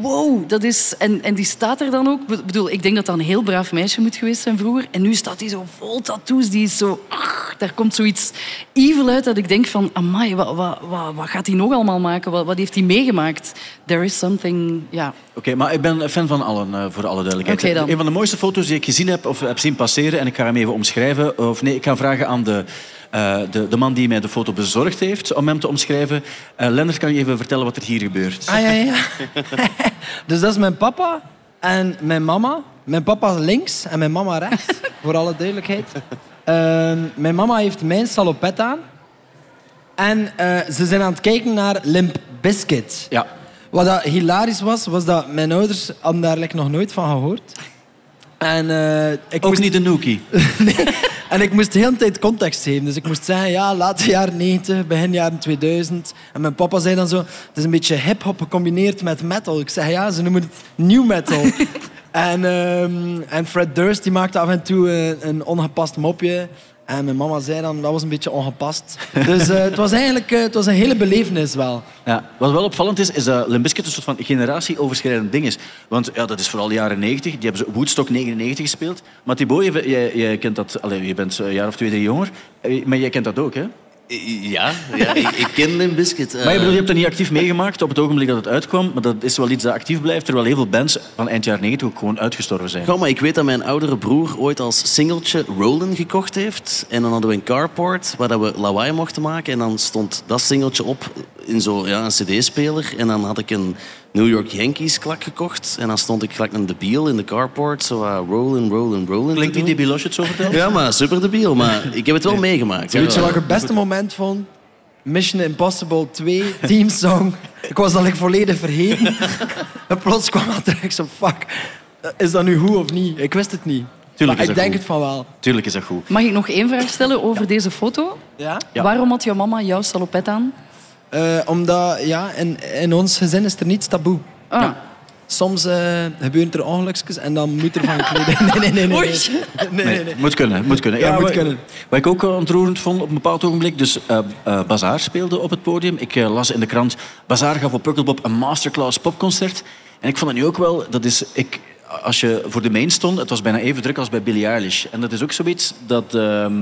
Wow, dat is... En, en die staat er dan ook. Ik bedoel, ik denk dat dat een heel braaf meisje moet geweest zijn vroeger. En nu staat hij zo vol tattoos. Die is zo... ach, daar komt zoiets evil uit dat ik denk van... Amai, wat, wat, wat, wat gaat hij nog allemaal maken? Wat, wat heeft hij meegemaakt? There is something... Ja, Oké, maar ik ben fan van allen, eh, voor alle duidelijkheid. Een van de mooiste foto's die ik gezien heb of heb zien passeren, en ik ga hem even omschrijven. Of nee, ik ga vragen aan de, eh, de, de man die mij de foto bezorgd heeft om hem te omschrijven. Lennart, kan je even vertellen wat er hier gebeurt? Ah ja, ja. dus dat is mijn papa en mijn mama. Mijn papa links en mijn mama rechts, voor alle duidelijkheid. Ehm, mijn mama heeft mijn salopet aan. En eh, ze zijn aan het kijken naar Limp Bizkit. Ja. Wat dat hilarisch was, was dat mijn ouders hadden daar nog nooit van gehoord. En, ik Ook moest, niet de Nookie. nee, en ik moest de hele tijd context geven. Dus ik moest zeggen, ja, late jaren 90, begin jaren 2000. En mijn papa zei dan zo, het is een beetje hip-hop gecombineerd met metal. Ik zei, ja, ze noemen het new metal. en, ehm, en Fred Durst die maakte af en toe een, een ongepast mopje. En mijn mama zei dan, dat was een beetje ongepast. Dus eh, het was eigenlijk eh, het was een hele belevenis wel. Ja, wat wel opvallend is, is dat Limp Bizkit een soort van generatieoverschrijdend ding is. Want ja, dat is vooral de jaren 90. Die hebben ze Woodstock 99 gespeeld. Maar Thibaut, jij, jij, kent dat... Allee, je bent een jaar of twee, drie jonger. Eh, Maar jij kent dat ook, hè? Ja, ja ik, ik ken Limp Bizkit. Maar je, hebt dat niet actief meegemaakt op het ogenblik dat het uitkwam. Maar dat is wel iets dat actief blijft. Terwijl heel veel bands van eind jaren 90 ook gewoon uitgestorven zijn. Ja, maar ik weet dat mijn oudere broer ooit als singeltje Rollin gekocht heeft. En dan hadden we een carport waar dat we lawaai mochten maken. En dan stond dat singeltje op in zo'n ja, een cd-speler. En dan had ik een New York Yankees klak gekocht. En dan stond ik gelijk een debiel in de carport. Zo uh, Rollin, Rollin, Rollin. Klinkt doen. debiel als je het zo vertelt? Ja, maar super debiel. Maar ik heb het wel meegemaakt. Weet je wat ik het beste moment vond? Mission Impossible 2, teamsong. Ik was dat like, volledig vergeten. en plots kwam dat terug. Zo, fuck. Is dat nu goed of niet? Ik wist het niet. Tuurlijk maar is ik dat denk goed. het van wel. Tuurlijk is dat goed. Mag ik nog één vraag stellen over deze foto? Ja? Ja. Waarom had jouw mama jouw salopet aan? Eh, omdat ja, in, in ons gezin is er niets taboe. Ah. Soms eh, gebeuren er ongelukjes en dan moet er van gekleed. Nee, nee, nee. nee, Oei. nee. nee, nee, nee. Moet kunnen, moet kunnen. Ja, moet wat- kunnen. Wat ik ook eh, ontroerend vond op een bepaald ogenblik, dus eh eh, Bazaar speelde op het podium. Ik las in de krant, Bazaar gaf op Pukkelpop een masterclass popconcert. En ik vond het nu ook wel, dat is, ik, als je voor de main stond, het was bijna even druk als bij Billie Eilish. En dat is ook zoiets dat... ehm,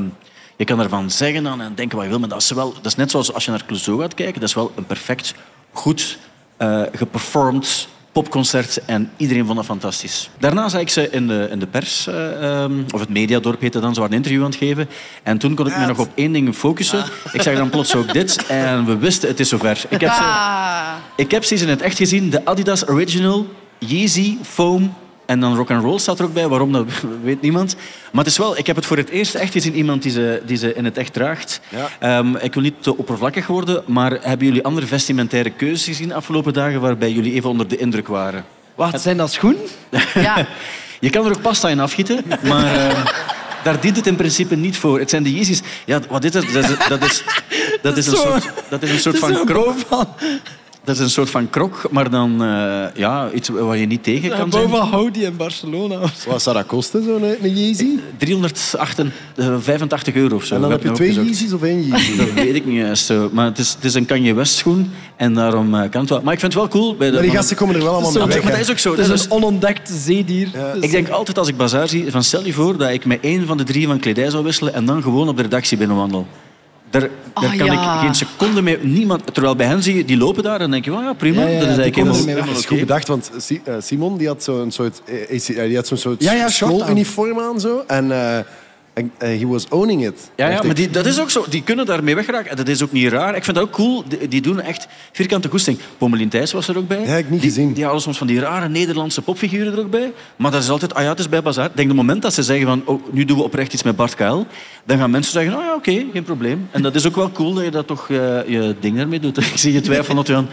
je kan ervan zeggen dan en denken wat je wil, maar dat is, wel, dat is net zoals als je naar Clouseau gaat kijken. Dat is wel een perfect, goed eh geperformed popconcert en iedereen vond dat fantastisch. Daarna zag ik ze in de, in de pers, eh, ehm, of het mediadorp heette dan, ze waren een interview aan het geven. En toen kon ik me nog op één ding focussen. Ik zag dan plots ook dit en we wisten, het is zover. Ik heb ze, Ah. ik heb ze in het echt gezien, de Adidas Original Yeezy Foam En dan rock and roll staat er ook bij. Waarom, dat weet niemand. Maar het is wel, ik heb het voor het eerst echt gezien iemand die ze, die ze in het echt draagt. Ja. Ehm, ik wil niet te oppervlakkig worden, maar hebben jullie andere vestimentaire keuzes gezien de afgelopen dagen waarbij jullie even onder de indruk waren? Wat, zijn dat schoenen? Ja. Je kan er ook pasta in afgieten, maar ehm, daar dient het in principe niet voor. Het zijn de Yeezys. Ja, wat is het? Dat is, dat is, dat is een soort, dat is een soort van krok. Dat is een soort van krok, maar dan eh, ja, iets waar je niet tegen kan zijn. Boven Audi in Barcelona. Wat zou dat kosten, zo'n eh, een Yeezy? 385 euro of zo. En dan heb je twee. Yeezys of één Yeezy? Dat weet ik niet juist zo. Maar het is, het is een Kanye West schoen en daarom eh, kan het wel. Maar ik vind het wel cool. Bij de, Maar die gasten komen er wel allemaal Zo- mee maar, weg. maar hè. dat is ook zo. Het is is- een onontdekt zeedier. Ik denk altijd als ik bazaar zie, van stel je voor dat ik met één van de drie van kledij zou wisselen en dan gewoon op de redactie binnenwandel. Daar, daar Ah, kan ja. ik geen seconde mee... Niemand, terwijl bij hen zie je, die lopen daar en dan denk je, oh ja, prima. Ja, ja, dat is eigenlijk helemaal, is goed bedacht, want eh, Simon die had zo'n soort, eh, eh, die had zo'n soort Ja, ja, short aan. schooluniform aan. Zo, en eh, en, he was owning it. Ja, ja maar die, dat is ook zo. Die kunnen daarmee weggeraken. En dat is ook niet raar. Ik vind dat ook cool. Die, die doen echt vierkante goesting. Pommelien Thijs was er ook bij. Ja, ik niet die, gezien. Die hadden soms van die rare Nederlandse popfiguren er ook bij. Maar dat is altijd, ah ja, het is bij Bazaar. Ik denk, de moment dat ze zeggen van, oh, nu doen we oprecht iets met Bart Kuil, dan gaan mensen zeggen, oh ja, oké, geen probleem. En dat is ook wel cool dat je dat toch eh, je ding ermee doet. Ik zie je twijfelen, Otto-Jan.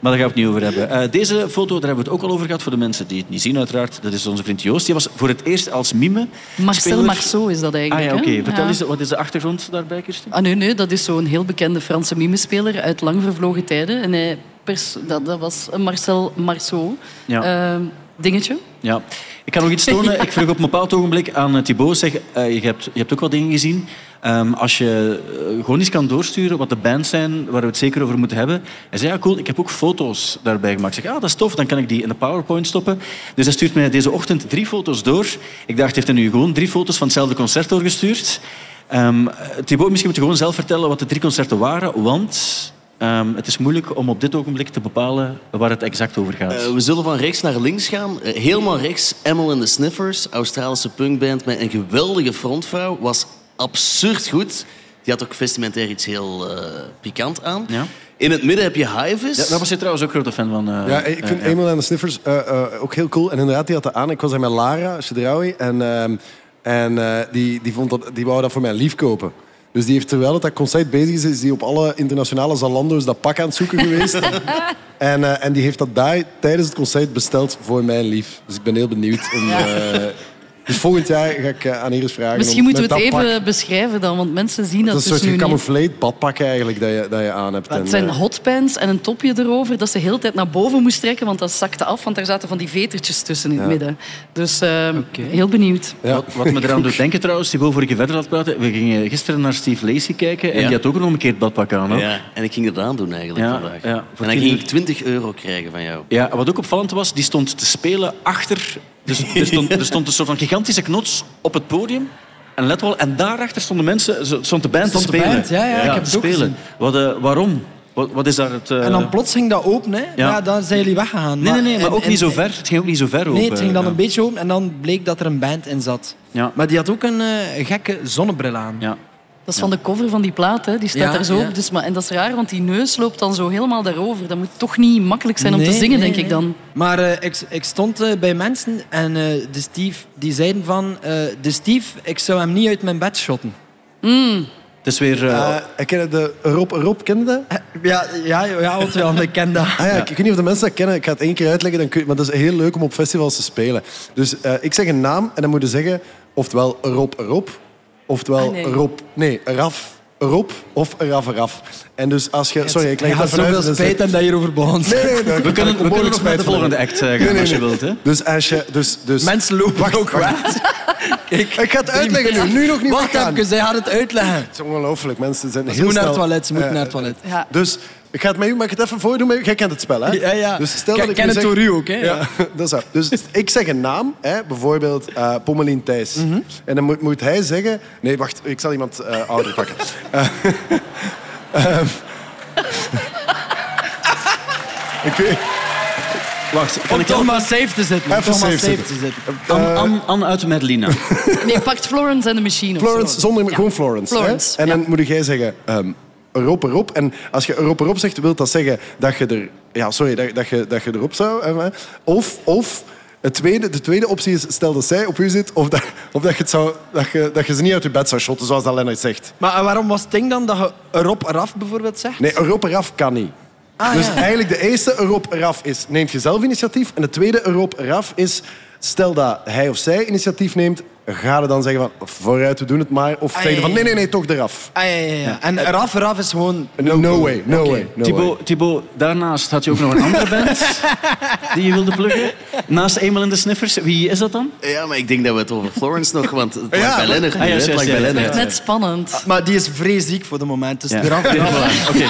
Maar daar gaan we het niet over hebben. Eh, deze foto, daar hebben we het ook al over gehad voor de mensen die het niet zien, uiteraard. Dat is onze vriend Joost. Die was voor het eerst als mime. Marcel. Marceau is dat Ah eigenlijk. ja, oké. Vertel Ja. eens, wat is de achtergrond daarbij, Kirsten? Ah, nee, nee, dat is zo'n heel bekende Franse mimespeler uit lang vervlogen tijden. En hij dat, dat was Marcel Marceau. Ja. Ehm, dingetje. Ja. Ik kan nog iets tonen. Ik vroeg op een bepaald ogenblik aan eh, Thibaut, zeg, eh, je, hebt, je hebt ook wat dingen gezien. Ehm, als je eh, gewoon eens kan doorsturen wat de bands zijn waar we het zeker over moeten hebben. Hij zei, ja cool, ik heb ook foto's daarbij gemaakt. Ik zeg, ah, dat is tof, dan kan ik die in de PowerPoint stoppen. Dus hij stuurt mij deze ochtend drie foto's door. Ik dacht, heeft hij nu gewoon drie foto's van hetzelfde concert doorgestuurd? Ehm Thibaut, misschien moet je gewoon zelf vertellen wat de drie concerten waren, want... ehm, het is moeilijk om op dit ogenblik te bepalen waar het exact over gaat. Eh, we zullen van rechts naar links gaan. Eh, helemaal rechts, Emil and the Sniffers, Australische punkband met een geweldige frontvrouw. Was absurd goed. Die had ook vestimentair iets heel eh, pikant aan. Ja. In het midden heb je Hivis. Ja, daar was je trouwens ook grote fan van. eh, Ja, ik vind eh, Emil en de Sniffers eh, eh, ook heel cool. En inderdaad, die had dat aan. Ik was daar met Lara Chedraoui en, ehm, en eh, die, die, vond dat, die wou dat voor mij lief kopen. Dus die heeft, terwijl het dat concert bezig is, is die op alle internationale Zalando's dat pak aan het zoeken geweest. en, eh, en die heeft dat daar tijdens het concert besteld voor mijn lief. Dus ik ben heel benieuwd. Om, Ja. eh, dus volgend jaar ga ik eh, aan Iris vragen. Misschien om moeten we het dat even pak- beschrijven dan, want mensen zien dat, Dat is een dus soort nu niet. gecamoufleerd badpak eigenlijk dat je, dat je aan hebt. Het zijn eh, hotpants en een topje erover dat ze de hele tijd naar boven moest trekken, want dat zakte af, want daar zaten van die vetertjes tussen in het midden. Dus eh, heel benieuwd. ja. Wat, wat me eraan doet denken trouwens, die voor je verder laat praten. We gingen gisteren naar Steve Lacey kijken en Ja. die had ook een omgekeerd badpak aan. Ja, en ik ging het aandoen eigenlijk Ja, vandaag. en dan ging ik 20 euro krijgen van jou. Ja, wat ook opvallend was, die stond te spelen achter... Dus er stond, er stond een soort van gigantische knots op het podium. En let wel, en daarachter stonden mensen, stond de band Stond te de spelen. band, ja, ja, ik heb het ook spelen. gezien. Wat, eh, waarom? Wat, wat is daar het... eh, En dan plots ging dat open, hè. Ja. Ja. daar zijn jullie weggegaan. Nee, nee, nee, maar en- ook en- niet zo ver. Het ging ook niet zo ver Nee, open. het ging dan ja. een beetje open en dan bleek dat er een band in zat. Ja. Maar die had ook een eh, gekke zonnebril aan. Ja. Dat is van de cover van die plaat, hè. die staat Ja, daar zo ja. op. Dus, maar, en dat is raar, want die neus loopt dan zo helemaal daarover. Dat moet toch niet makkelijk zijn om te zingen, nee, denk nee. ik dan. Maar eh, ik, ik stond eh, bij mensen en eh, de Steve, die zeiden van... eh, de Steve, ik zou hem niet uit mijn bed shotten. Het is weer... eh, Eh, ik ken de Rob, Rob, ken je dat? Ja, ja, ja want ja, ik ken dat. Ah ja, Ik, ik weet niet of de mensen dat kennen. Ik ga het één keer uitleggen, dan kun je, maar dat is heel leuk om op festivals te spelen. Dus eh, ik zeg een naam en dan moet je zeggen oftewel Rob Rob, oftewel Ah, nee. Rob... Nee, Raf Rob of Raf Raf. En dus als je... Sorry, ik leg Ik het had even uit. zoveel Dus- spijt en dat hierover begon. Nee, nee, nee. we kunnen, we kunnen nog naar de volgende act eh, gaan, Nee, nee, als je wilt. Hè? Dus als je... Dus, dus, Mensen lopen ook weg. Kijk, ik ga het uitleggen nu. Nu nog niet Wacht even, zij gaat het uitleggen. Het is ongelooflijk. Mensen zijn Ze heel moet naar snel... het toilet, ze moet eh, naar het toilet. Ja. Dus ik ga het met u, mag ik het even voordoen? Jij kent het spel, hè? Ja, ja. Dus stel Ik dat ik ken het zeg- door u ook, hè? Ja, dat is waar. Dus ik zeg een naam, hè, bijvoorbeeld eh Pommelien Thijs. Mhm. En dan moet, moet hij zeggen... Nee, wacht, ik zal iemand eh, ouder pakken. Eh, ehm. ik weet... Wacht, kan Om ik toch maar safe te zitten. Even maar safe te Anne uit Merlina. Nee, pakt Florence en de Machine. Florence, zo. zonder Ja. gewoon Florence. Florence, Hè? En ja. dan moet jij zeggen... ehm erop, erop. En als je erop, erop zegt, wil dat zeggen dat je er... Ja, sorry, dat, dat, je, dat je erop zou... Of, of Het tweede, de tweede optie is, stel dat zij op u zit, of dat, of dat, je, het zou, dat, je, dat je ze niet uit je bed zou shotten, zoals dat Lennart zegt. Maar waarom was het ding dan dat je erop eraf bijvoorbeeld zegt? Nee, Europa eraf kan niet. Ah, dus ja. eigenlijk de eerste Europa eraf is, neemt je zelf initiatief. En de tweede Europa eraf is, stel dat hij of zij initiatief neemt, ga je dan zeggen van, vooruit, we doen het maar. Of Ah, zeg je ja, van, nee, nee, nee, toch eraf. Ah, ja, ja, ja. En eraf eraf is gewoon... No, no way, no way. No way. Thibaut, Thibaut, daarnaast had je ook nog een andere band die je wilde pluggen. Naast Eenmaal in de Sniffers. Wie is dat dan? Ja, maar ik denk dat we het over Florence nog... Want het lag Ja, bij Lennart. ah, het bij Lennart. Net spannend. Maar die is vreesziek voor de moment, dus Ja. eraf eraf. Oké,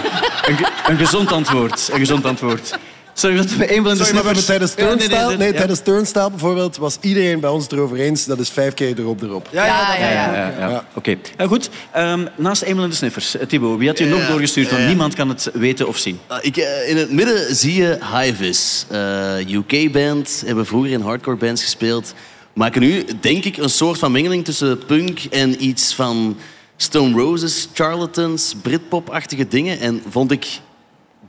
een, een gezond antwoord. Een gezond antwoord. Sorry, dat we Eenmaal in de Sorry, maar tijdens Ja, nee, Turnstile, nee, nee, nee, ja. tijdens Turnstile bijvoorbeeld, was iedereen bij ons het erover eens, dat is vijf keer erop erop. Ja, ja, Ja, ja, Ja, ja, Ja. Oké. Ja, goed. Ehm, naast Eenmaal in de Sniffers. Eh, Thibaut, wie had je nog doorgestuurd? Want niemand kan het weten of zien. Ah, Ik, eh, in het midden zie je Hivis. UK-band, hebben vroeger in hardcore bands gespeeld. Maken nu, denk ik, een soort van mengeling tussen punk en iets van Stone Roses, Charlatans, Britpop-achtige dingen. En vond ik,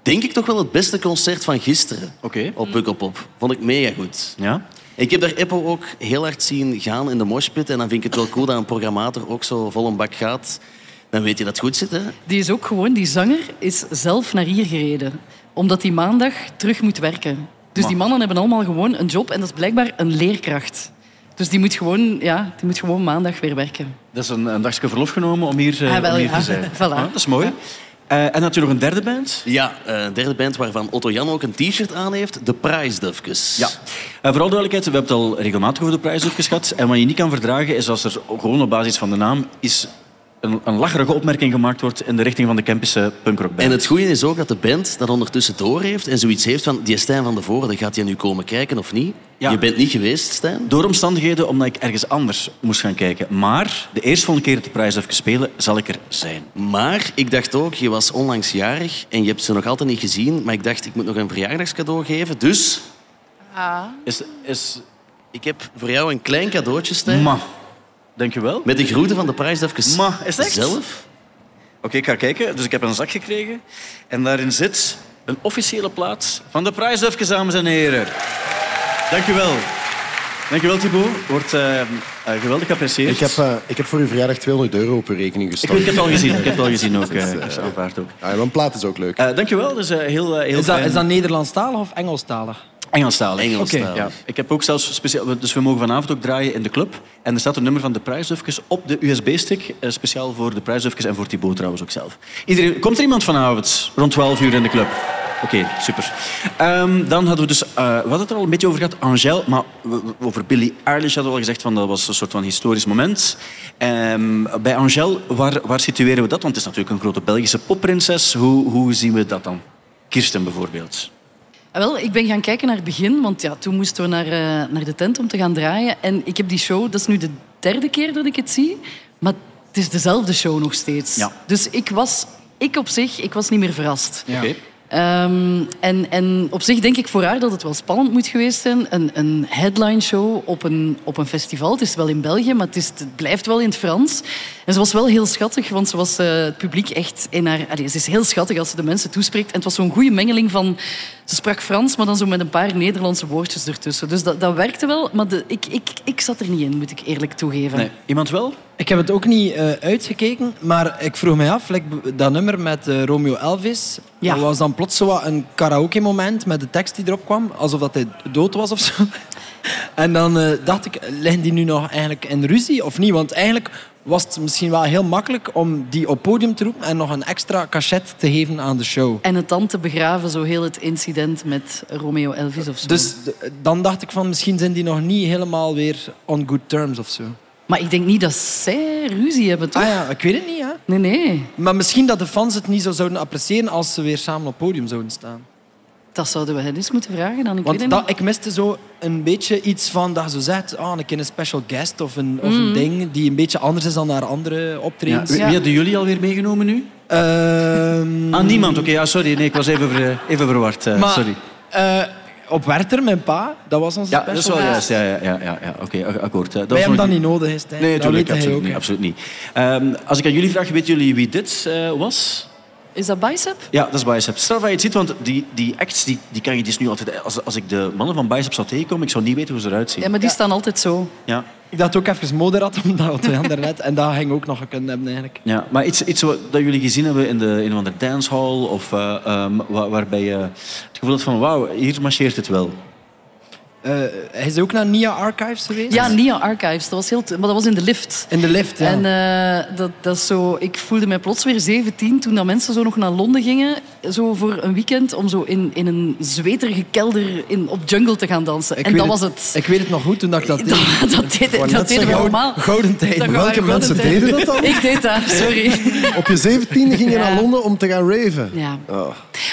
denk ik, toch wel het beste concert van gisteren op Pukkelpop. Vond ik mega goed. Ja? Ik heb daar Eppo ook heel hard zien gaan in de moshpit. En dan vind ik het wel cool dat een programmator ook zo vol een bak gaat. Dan weet je dat het goed zit, hè? Die is ook gewoon, die zanger is zelf naar hier gereden. Omdat hij maandag terug moet werken. Dus die mannen hebben allemaal gewoon een job en dat is blijkbaar een leerkracht. Dus die moet gewoon, ja, die moet gewoon maandag weer werken. Dat is een, een dagje verlof genomen om hier, eh, Ah, wel, om hier ja. te zijn. Voilà. Dat is mooi. Eh, en nog een derde band? Ja, eh, een derde band waarvan Otto Jan ook een t-shirt aan heeft. De Prijsdufkes. Ja. En vooral duidelijkheid, we hebben het al regelmatig over de prijsdrukjes gehad. En wat je niet kan verdragen is als er gewoon op basis van de naam is een, een lacherige opmerking gemaakt wordt in de richting van de Kempische punkrockband. En het goede is ook dat de band dat ondertussen door heeft en zoiets heeft van die Stijn van de Voorde, gaat hij nu komen kijken of niet? Ja. Je bent niet geweest, Stijn? Door omstandigheden, omdat ik ergens anders moest gaan kijken. Maar de eerstvolgende keer dat de prijs even spelen, zal ik er zijn. Maar ik dacht ook, je was onlangs jarig en je hebt ze nog altijd niet gezien. Maar ik dacht, ik moet nog een verjaardagscadeau geven. Dus Is, is... ik heb voor jou een klein cadeautje, Stijn. Ma. Denk je wel? Met de groeten van de prijsdufkes Ma, is het echt? zelf. Oké, ik ga kijken. Dus ik heb een zak gekregen. En daarin zit een officiële plaat van de prijsdufjes, dames en heren. Dank u wel. Dank u wel, Thibaut. Wordt eh, eh, geweldig geapprecieerd. Ik heb, eh, ik heb voor uw verjaardag 200 euro op uw rekening gestort. ik heb het al gezien. Ik heb het al gezien ook. ik heb ze aanvaard ook. Ja, een plaat is ook leuk. Eh, dank je wel. Dat is eh, heel, heel Is dat, fijn. is dat Nederlandstalig of Engelstalig? Engelstalig. Engelstalig. Ja. Ik heb ook zelfs speciaal... Dus we mogen vanavond ook draaien in de club. En er staat een nummer van de prijsdufjes op de USB-stick. eh, speciaal voor de prijsdufjes en voor Thibaut trouwens ook zelf. Iedereen, komt er iemand vanavond rond 12 uur in de club? Oké, super. Ehm, dan hadden we dus... eh, we hadden het er al een beetje over gehad. Angèle, maar over Billie Eilish hadden we al gezegd van dat was een soort van historisch moment. Ehm, bij Angèle, waar, waar situeren we dat? Want het is natuurlijk een grote Belgische popprinses. Hoe, hoe zien we dat dan? Kirsten bijvoorbeeld. Ah, Wel, ik ben gaan kijken naar het begin, want ja, toen moesten we naar, eh, naar de tent om te gaan draaien. En ik heb die show, dat is nu de derde keer dat ik het zie, maar het is dezelfde show nog steeds. Ja. Dus ik was, ik op zich, ik was niet meer verrast. Oké. Ehm, en, en op zich denk ik voor haar dat het wel spannend moet geweest zijn. Een, een headline show op een, op een festival. Het is wel in België, maar het, is, het blijft wel in het Frans. En ze was wel heel schattig, want ze was eh, het publiek echt in haar... Allee, ze is heel schattig als ze de mensen toespreekt. En het was zo'n goede mengeling van... Ze sprak Frans, maar dan zo met een paar Nederlandse woordjes ertussen. Dus dat, dat werkte wel, maar de, ik, ik, ik zat er niet in, moet ik eerlijk toegeven. Nee. Iemand wel? Ik heb het ook niet eh, uitgekeken, maar ik vroeg mij af, like, dat nummer met eh, Romeo Elvis, Ja. dat was dan plots zo wat een karaoke-moment met de tekst die erop kwam, alsof dat hij dood was of zo. En dan eh, dacht ik, liggen die nu nog eigenlijk in ruzie of niet? Want eigenlijk was het misschien wel heel makkelijk om die op podium te roepen en nog een extra cachet te geven aan de show. En het dan te begraven, zo heel het incident met Romeo Elvis of zo. Dus d- dan dacht ik van, misschien zijn die nog niet helemaal weer on good terms of zo. Maar ik denk niet dat zij ruzie hebben, toch? Ah ja, ik weet het niet, hè. Nee, nee. Maar misschien dat de fans het niet zo zouden appreciëren als ze weer samen op podium zouden staan. Dat zouden we hen eens moeten vragen dan. Ik Want dat, niet. ik miste zo een beetje iets van dat je zo zegt, ah, een keer een special guest of een, of een ding die een beetje anders is dan naar andere Ja. optredens. Wie, wie hadden jullie alweer meegenomen nu? Ehm, Ah, niemand. Oké, ja, sorry. Nee, ik was even, ver- even verward. eh, maar, sorry. eh, op Werther, mijn pa, dat was onze Ja, special dat is wel guest. juist. Ja, ja, ja, ja, ja. Oké, akkoord. dat Wij hebben nog dat niet nodig. Nee, dat natuurlijk. weet hij Absoluut ook. niet. Absoluut niet. Ehm, als ik aan jullie vraag, weten jullie wie dit eh, was? Is dat bicep? Ja, dat is Bicep. Stel dat je het ziet, want die, die acts die, die kan je dus nu altijd... Als, als ik de mannen van Bicep zou tegenkomen, ik zou niet weten hoe ze eruit zien. Ja, maar die staan altijd zo. Ja. Ik dacht ook even moderat, omdat we hadden net. En dat ging ook nog gekund hebben eigenlijk. Ja, maar iets, iets wat dat jullie gezien hebben in de een of andere dancehall, of eh, ehm, waar- waarbij je het gevoel had van, wauw, hier marcheert het wel. Eh, hij is ook naar Nia Archives geweest? Ja, Nia Archives. Dat was heel... Maar dat was in de lift. In de lift, ja. En eh, dat, dat is zo, ik voelde mij plots weer 17 toen dat mensen zo nog naar Londen gingen. Zo voor een weekend om zo in, in een zweterige kelder in, op jungle te gaan dansen. Ik en weet dat was het. Ik weet het nog goed toen dat ik dat deed. Dat, dat, deed, wou dat deden we allemaal. Gouden tijd. Welke mensen deden dat dan? Ik deed dat, sorry. Op je 17e ging je Ja. naar Londen om te gaan raven. Ja. Oh.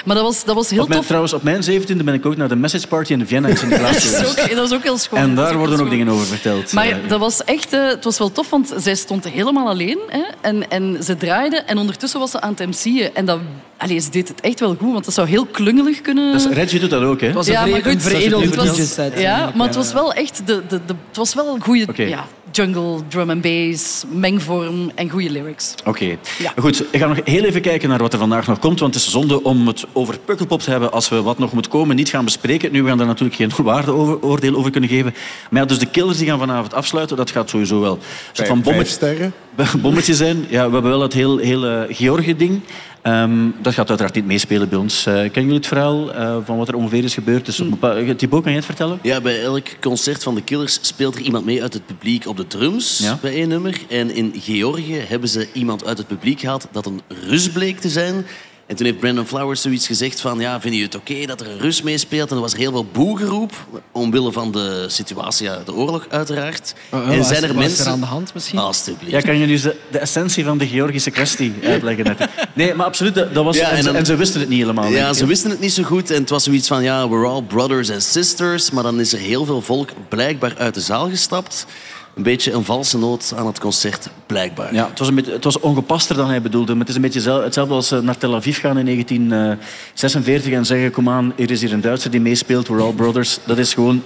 Maar dat was, dat was heel Op mijn, tof. trouwens, op mijn 17e ben ik ook naar de Message Party in Vienna in Sint-Niklaas Dat is, geweest. ook, dat was ook heel schoon. En daar worden ook dingen over verteld. Maar dat was echt, eh, het was wel tof, want zij stond helemaal alleen. Hè, en, en ze draaide en ondertussen was ze aan het MC'en. En dat, allee, ze deed het echt wel goed, want dat zou heel klungelig kunnen... dat is, Reggie doet dat ook, hè? Het was een, Ja, vre- maar goed, een veredelde DJ-set. Ja, maar het was wel echt de, de, de, het was wel een goede ja, jungle, drum and bass, mengvorm en goede lyrics. Oké. Ja. Goed, ik ga nog heel even kijken naar wat er vandaag nog komt. Want het is zonde om het over Pukkelpop te hebben als we wat nog moet komen niet gaan bespreken. Nu, we gaan daar natuurlijk geen waardeoordeel over kunnen geven. Maar ja, dus de killers die gaan vanavond afsluiten, dat gaat sowieso wel Vijf, van vijf bommetje, sterren. bommetje zijn. Ja, we hebben wel het heel, hele Georgië-ding. Ehm, dat gaat uiteraard niet meespelen bij ons. Eh kennen jullie het verhaal eh, van wat er ongeveer is gebeurd? Dus bepaal- Thibaut, kan jij het vertellen? Ja, bij elk concert van de Killers speelt er iemand mee uit het publiek op de drums Ja. bij één nummer. En in Georgië hebben ze iemand uit het publiek gehaald dat een Rus bleek te zijn. En toen heeft Brandon Flowers zoiets gezegd van... Ja, vinden jullie het oké dat er een Rus meespeelt? En er was heel veel boegeroep, omwille van de situatie, ja, de oorlog uiteraard. Oh, en was- zijn er was mensen... er aan de hand misschien? Alsjeblieft. Ja, kan je dus de, de essentie van de Georgische kwestie uitleggen? net? Nee, maar absoluut, dat dat was... Ja, en, en ze, dan- en ze wisten het niet helemaal. Ja, ze wisten het niet zo goed. En het was zoiets van, ja, we're all brothers and sisters. Maar dan is er heel veel volk blijkbaar uit de zaal gestapt. Een beetje een valse noot aan het concert, blijkbaar. Ja, het was, een beetje, het was ongepaster dan hij bedoelde. Maar het is een beetje zel- hetzelfde als eh, naar Tel Aviv gaan in 1946 en zeggen... Kom aan, er is hier een Duitser die meespeelt, we're all brothers. Dat is gewoon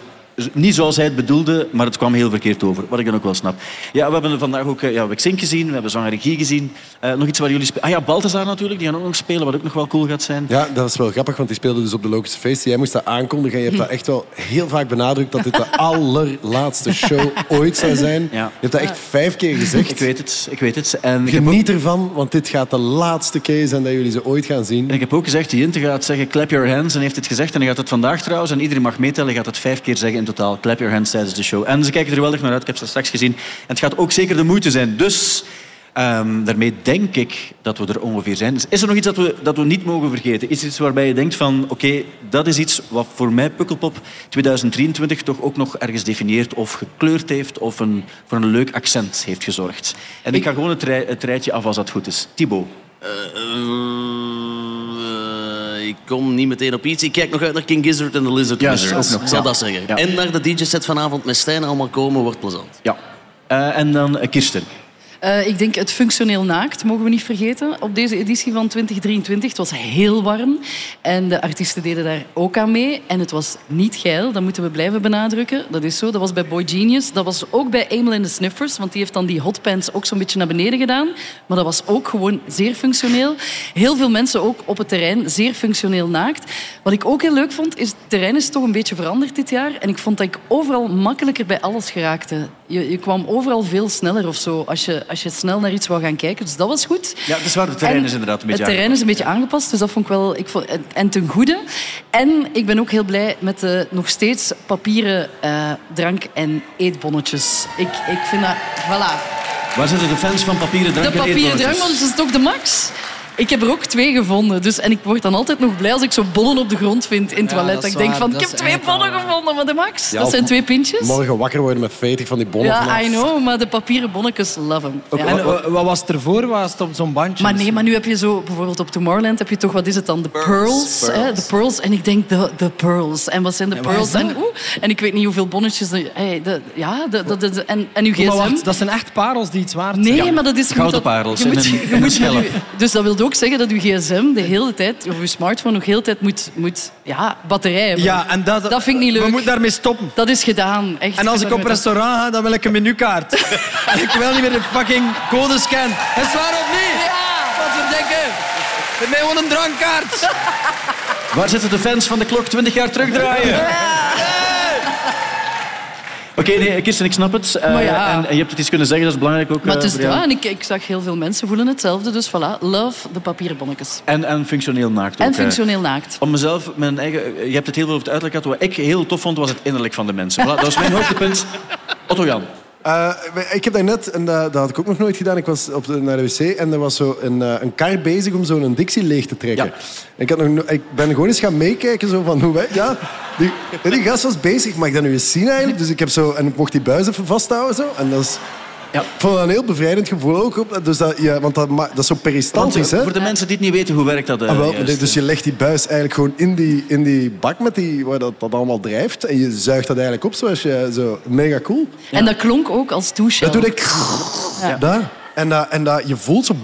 niet zoals hij het bedoelde, maar het kwam heel verkeerd over. Wat ik dan ook wel snap. Ja, we hebben vandaag ook eh, ja, Wexink gezien, we hebben Zanger Regie gezien. Eh, nog iets waar jullie spelen. Ah ja, Balthazar natuurlijk, die gaan ook nog spelen, wat ook nog wel cool gaat zijn. Ja, dat is wel grappig, want die speelde dus op de Logische Feesten. Jij moest dat aankondigen en je hebt dat echt wel heel vaak benadrukt dat dit de allerlaatste show ooit zou zijn. Ja. Je hebt dat echt vijf keer gezegd. Ik weet het, ik weet het. En ik heb, ook, Geniet ervan, want dit gaat de laatste keer zijn dat jullie ze ooit gaan zien. en ik heb ook gezegd, die Inte gaat zeggen clap your hands en heeft het gezegd. En hij gaat het vandaag trouwens, en iedereen mag meetellen, gaat het vijf keer zeggen totaal. Clap your hands tijdens de show. En ze kijken er wel echt naar uit, ik heb ze straks gezien. En het gaat ook zeker de moeite zijn. Dus ehm, daarmee denk ik dat we er ongeveer zijn. Dus is er nog iets dat we, dat we niet mogen vergeten? Is iets waarbij je denkt van, oké, dat is iets wat voor mij Pukkelpop 2023 toch ook nog ergens definieert of gekleurd heeft of een, voor een leuk accent heeft gezorgd? En ik, ga gewoon het rijtje af als dat goed is. Thibaut. Eh, eh, ik kom niet meteen op iets. Ik kijk nog uit naar King Gizzard en The Lizard Juist, Wizard. ook nog, Ik zal dat zeggen. En naar de DJ-set vanavond met Stijn allemaal komen wordt plezant. Ja. Eh, en dan eh, Kirsten. Eh, ik denk het functioneel naakt, mogen we niet vergeten. Op deze editie van 2023. Het was heel warm. En de artiesten deden daar ook aan mee. En het was niet geil, dat moeten we blijven benadrukken. Dat is zo. Dat was bij Boy Genius. Dat was ook bij Emil and the Sniffers. Want die heeft dan die hotpants ook zo'n beetje naar beneden gedaan. Maar dat was ook gewoon zeer functioneel. Heel veel mensen ook op het terrein zeer functioneel naakt. Wat ik ook heel leuk vond, is terrein is toch een beetje veranderd dit jaar. En ik vond dat ik overal makkelijker bij alles geraakte. Je, je kwam overal veel sneller of zo als je, als je snel naar iets wou gaan kijken. Dus dat was goed. Ja, het is waar, het terrein En is inderdaad een beetje Het terrein is een beetje aangepast, dus dat vond ik wel... Ik vond, en- en ten goede. En ik ben ook heel blij met de nog steeds papieren eh, drank- en eetbonnetjes. Ik, ik vind dat... Voilà. Waar zitten de fans van papieren drank De en papieren eetbonnetjes? drankbonnetjes is toch de max? Ik heb er ook twee gevonden. Dus, en ik word dan altijd nog blij als ik zo bollen op de grond vind in het Ja, toilet. dat ik denk van, Dat ik heb twee bollen waar. gevonden, maar de max. Ja, dat zijn twee pintjes. Morgen wakker worden met 40 van die bonnen Ja, vanaf. I know, maar de papieren bonnetjes, love them. Ja. En eh, wat was het ervoor? Was het op zo'n bandje? Maar nee, maar nu heb je zo, bijvoorbeeld op Tomorrowland heb je toch, wat is het dan? De pearls. Pearls. hè, de pearls. En ik denk, de, de pearls. En wat zijn de En pearls? En, oeh, en ik weet niet hoeveel bonnetjes. er- Hey, de, ja, de, de, de- en, en uw Maar gsm. wacht, dat zijn echt parels die iets waard zijn. Nee, maar dat is... Gouden parels je moet- een- je moet Dus dat wil ook zeggen dat uw gsm de hele tijd, of uw smartphone nog heel de tijd moet, moet ja, batterij hebben. Ja, en dat, Dat vind ik niet leuk. We moeten daarmee stoppen. Dat is gedaan, echt. En als ik op restaurant ga, dan wil ik een menukaart. en ik wil niet meer de fucking code scan. Is het waar of niet? Ja, wat verdenken. Geef mij gewoon een drankkaart. Waar zitten de fans van de klok 20 jaar terugdraaien? Oké, nee, Kirsten, ik snap het. Eh, ja. En, en je hebt het iets kunnen zeggen, dat is belangrijk ook. Maar het eh, is dat. En ik, ik zag heel veel mensen voelen hetzelfde. Dus voilà, love de papieren bonnetjes. En, en functioneel naakt ook. En functioneel naakt. Om mezelf, mijn eigen, je hebt het heel veel over het uiterlijk gehad. Wat ik heel tof vond, was het innerlijk van de mensen. Voilà, dat was mijn hoogtepunt. Otto Jan. Eh, ik heb daarnet, en dat, dat had ik ook nog nooit gedaan, ik was op de, naar de wc en er was zo een, eh, een kar bezig om zo'n Dixie leeg te trekken. Ja. Ik, had nog, no- ik ben gewoon eens gaan meekijken zo van hoe wij... Ja, die, die gast was bezig, mag ik dat nu eens zien eigenlijk? Dus ik heb zo... En ik mocht die buis even vasthouden zo. En dat is... Ja. Ik vond dat een heel bevrijdend gevoel ook. Op, dus dat, ja, want dat, dat is zo Want, peristaltisch, eh, hè? voor de mensen die het niet weten, hoe werkt dat? eh, Ah, wel, juist? dus je legt die buis eigenlijk gewoon in die, in die bak met die, waar dat, dat allemaal drijft. En je zuigt dat eigenlijk op zoals je... Zo, mega cool. En dat klonk ook als douche. Dat doe ik. Dat. En, dat, en dat, je voelt zo...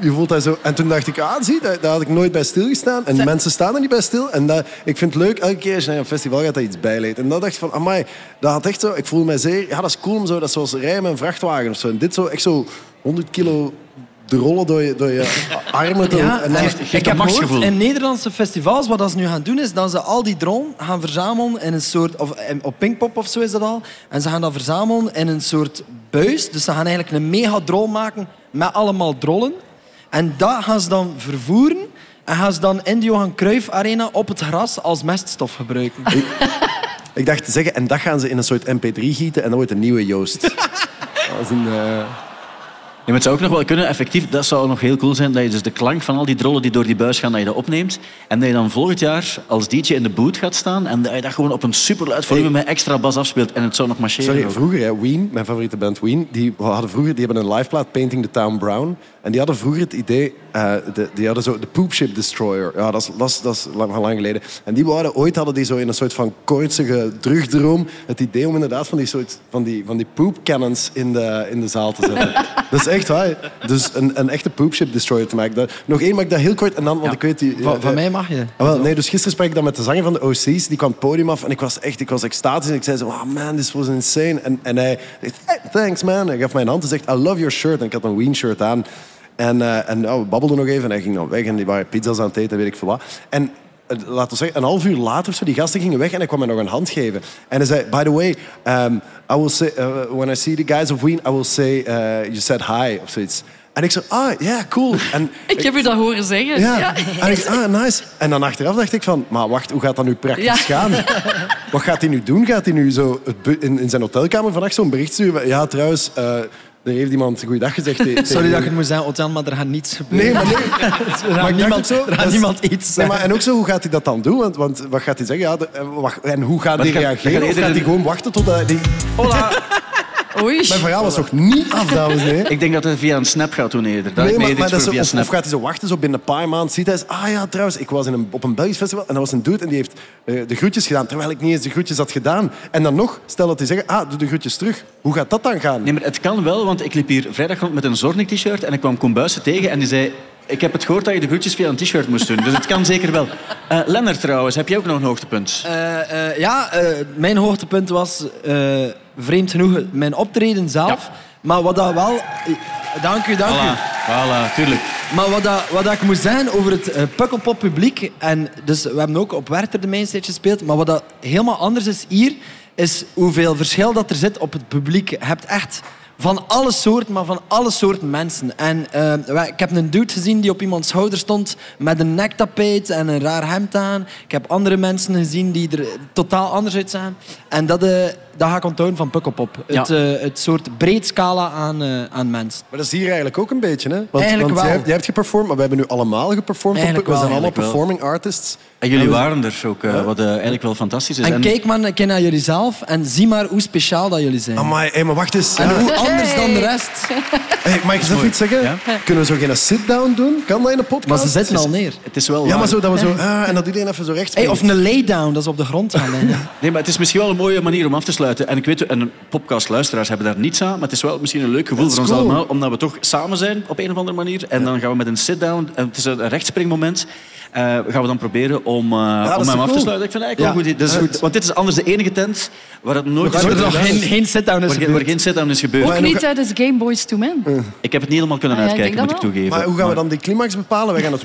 Je voelt dat zo. En toen dacht ik, ah, zie, daar, daar had ik nooit bij stilgestaan. En mensen staan er niet bij stil. En dat, ik vind het leuk, elke keer als je naar een festival gaat, dat iets bijleed. En dat dacht ik van, amai, dat had echt zo... Ik voelde mij zeer... Ja, dat is cool om zo... Dat is zoals rijden met een vrachtwagen of zo. En dit zo, echt zo 100 kilo de rollen door je, door je armen. Door, Ja, en dan, geeft- geeft ik heb gehoord, in Nederlandse festivals, wat ze nu gaan doen, is dat ze al die drone gaan verzamelen in een soort... Of op Pinkpop of zo is dat al. En ze gaan dat verzamelen in een soort buis. Dus ze gaan eigenlijk een mega-drol maken met allemaal drollen. En dat gaan ze dan vervoeren. En gaan ze dan in de Johan Cruijff Arena op het gras als meststof gebruiken. ik dacht te zeggen, en dat gaan ze in een soort mp3 gieten. En dat wordt een nieuwe Joost. dat is een... eh, maar het zou ook nog wel kunnen, effectief, dat zou nog heel cool zijn, dat je dus de klank van al die drollen die door die buis gaan, dat je dat opneemt. En dat je dan volgend jaar als DJ in de boot gaat staan en dat je dat gewoon op een superluid volume met extra bas afspeelt. En het zou nog marcheren. Sorry, vroeger, hè, Ween, mijn favoriete band Ween, die hadden vroeger, die hebben een liveplaat Painting the Town Brown. En die hadden vroeger het idee, eh, de, die hadden zo de Poop Ship Destroyer. Ja, dat is, dat is, dat is lang, geleden. En die wouden, ooit hadden die zo in een soort van koortsige drugdroom het idee om inderdaad van die soort van die, van die poop cannons in de, in de zaal te zetten. dat is echt waar. Dus een, een echte Poop Ship Destroyer te maken. Dat, nog één, maar ik dat heel kort en dan, want ik weet die... Van, eh, van mij mag je. Ah, wel, nee, dus gisteren sprak ik dan met de zanger van de OC's. Die kwam het podium af en ik was echt ik was extatisch. En ik zei zo, oh man, this was insane. En, en hij zegt, hey, thanks man. Hij gaf mij een hand en zegt, I love your shirt. En ik had een Ween shirt aan. En, eh, en oh, we babbelden nog even en hij ging dan weg. En die waren pizza's aan het eten, weet ik veel wat. En eh, laten we zeggen, een half uur later, of zo, die gasten gingen weg en hij kwam mij nog een hand geven. En hij zei, by the way, um, I will say, uh, when I see the guys of Ween, I will say, uh, you said hi, of zoiets. En ik zei, ah, ja, cool. En Ik heb u dat horen zeggen. ja. En ik ah, nice. En dan achteraf dacht ik van, maar wacht, hoe gaat dat nu praktisch Ja. gaan? Wat gaat hij nu doen? Gaat hij nu zo in, in zijn hotelkamer vannacht zo'n bericht sturen? Ja, trouwens, eh, er heeft iemand goeiedag gezegd. tegen- Sorry dat ik het moet zeggen, Hotel, maar er gaat niets gebeuren. Nee, maar nee. er maar gaat niemand, zo, er gaat niemand iets Nee, zeggen. maar, en ook zo, hoe gaat hij dat dan doen? Want, want wat gaat hij zeggen? Ja, de- en wacht, en hoe gaat hij gaat- reageren? gaat Of gaat hij gewoon wachten tot hij... Die... Oei. Mijn verhaal was nog niet af, dames en heren. Ik denk dat het via een snap gaat doen eerder. Dat Nee, maar, maar dat is of, snap. of gaat hij zo wachten, zo binnen een paar maanden ziet hij... eens, Ah ja, trouwens, ik was in een, op een Belgisch festival en dat was een dude en die heeft eh, de groetjes gedaan, terwijl ik niet eens de groetjes had gedaan. En dan nog, stel dat hij zegt, ah, doe de groetjes terug. Hoe gaat dat dan gaan? Nee, maar het kan wel, want ik liep hier vrijdag rond met een Zornik-t-shirt en ik kwam Koen Buijsen tegen en die zei... Ik heb het gehoord dat je de groetjes via een t-shirt moest doen, dus het kan zeker wel. Eh Lennart trouwens, heb jij ook nog een hoogtepunt? Eh, eh, ja, eh, mijn hoogtepunt was eh, vreemd genoeg mijn optreden zelf. Maar wat dat wel... Dank u, dank u. Voilà, tuurlijk. Maar wat, dat, wat dat ik moet zeggen over het eh, Pukkelpop publiek... En dus we hebben ook op Werther de mainstage gespeeld. Maar wat dat helemaal anders is hier... is hoeveel verschil dat er zit op het publiek. Je hebt echt van alle soorten, maar van alle soorten mensen. En eh, ik heb een dude gezien die op iemands schouder stond... met een nektapijt en een raar hemd aan. Ik heb andere mensen gezien die er totaal anders uitzagen. En dat, eh, dat ga ik onthouden van Pukkelpop. Ja. Het, eh, het soort breed scala aan, eh, aan mensen. Maar dat is hier eigenlijk ook een beetje, hè? Want, Eigenlijk want wel. Jij, jij hebt geperformed, maar we hebben nu allemaal geperformed. Eigenlijk we zijn allemaal wel. performing artists. En jullie waren er ook, eh, wat eh, eigenlijk wel fantastisch is. En kijk keer naar jullie zelf en zie maar hoe speciaal dat jullie zijn. Amai, hey, maar wacht eens. En Ja. hoe anders dan de rest. Hey, mag ik even iets zeggen? Ja? Kunnen we zo geen sit-down doen? Kan dat in de podcast? Maar ze zitten al neer. Het is wel Ja, maar zo dat we zo... Ah, en dat iedereen even zo springt. of een laydown, dat is op de grond gaan. Nee, maar het is misschien wel een mooie manier om af te sluiten. Afsluiten. En ik weet, en podcastluisteraars hebben daar niets aan, maar het is wel misschien een leuk gevoel voor ons cool. allemaal, omdat we toch samen zijn op een of andere manier. En dan gaan we met een sit-down, en het is een rechtspringmoment, eh, gaan we dan proberen om, eh, om hem af te sluiten. Ik vind eigenlijk wel goed. Dit is goed. Want dit is anders de enige tent waar het nooit is Waar er gebeurd. nog geen, geen sit-down is Waar, geen- waar gebeurd. geen sit-down is gebeurd. Ook niet tijdens Game Boys to Men. Ik heb het niet helemaal kunnen Ah, uitkijken, moet ik toegeven. Maar hoe gaan we dan die climax bepalen? Wij gaan dat...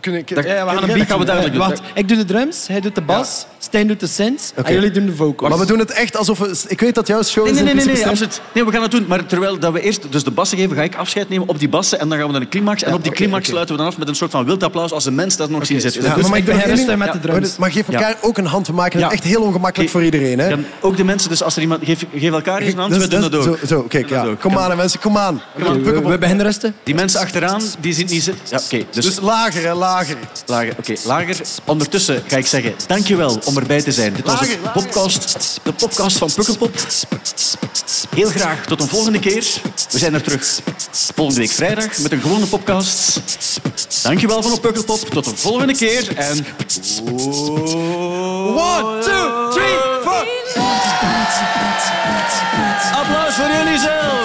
Kunnen, Ja, we gaan een gaan we doen. dadelijk doen. Wacht, ik doe de drums, hij doet de bas, Stijn doet de synths en jullie doen de vocals. Maar we doen het echt alsof we... Ik weet dat jouw show Nee, is nee, nee, nee, nee, absoluut. Nee, we gaan het doen. Maar terwijl dat we eerst dus de bassen geven, ga ik afscheid nemen op die bassen. En dan gaan we naar een climax. En op die climax sluiten we dan af met een soort van wild applaus als de mens dat nog zien zitten. Ja, Dus maar maar ik één met de drums. maar geef elkaar ook een hand. We maken het Ja. echt heel ongemakkelijk Ge- voor iedereen. Hè? Ook de mensen, dus als er iemand... Geef, geef elkaar eens een hand, Dus- we doen dus- dat ook. Zo, zo kijk, dat ja. Kom aan, mensen. Kom aan. We, beginnen rusten. Die mensen achteraan, die zien niet zitten... Dus, Dus lager, hè, lager. lager. Oké, lager. Ondertussen ga ik zeggen, dankjewel om erbij te zijn. Dit was de podcast, de podcast van Pukkelpop. Heel graag tot een volgende keer. We zijn er terug volgende week vrijdag met een gewone podcast. Dankjewel van op Pukkelpop. Tot een volgende keer. En... One, two, three, four. Applaus voor jullie zelf.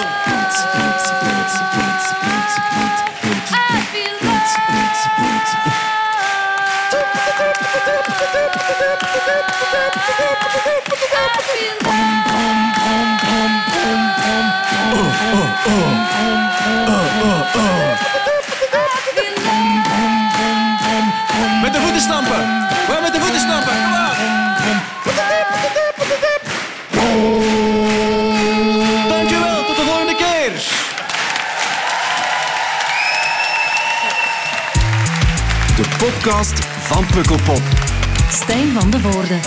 Met de voeten stampen. We met de voeten stampen. Dankjewel. Tot de volgende keer. De podcast van Pukkelpop. Stijn van de Voorde.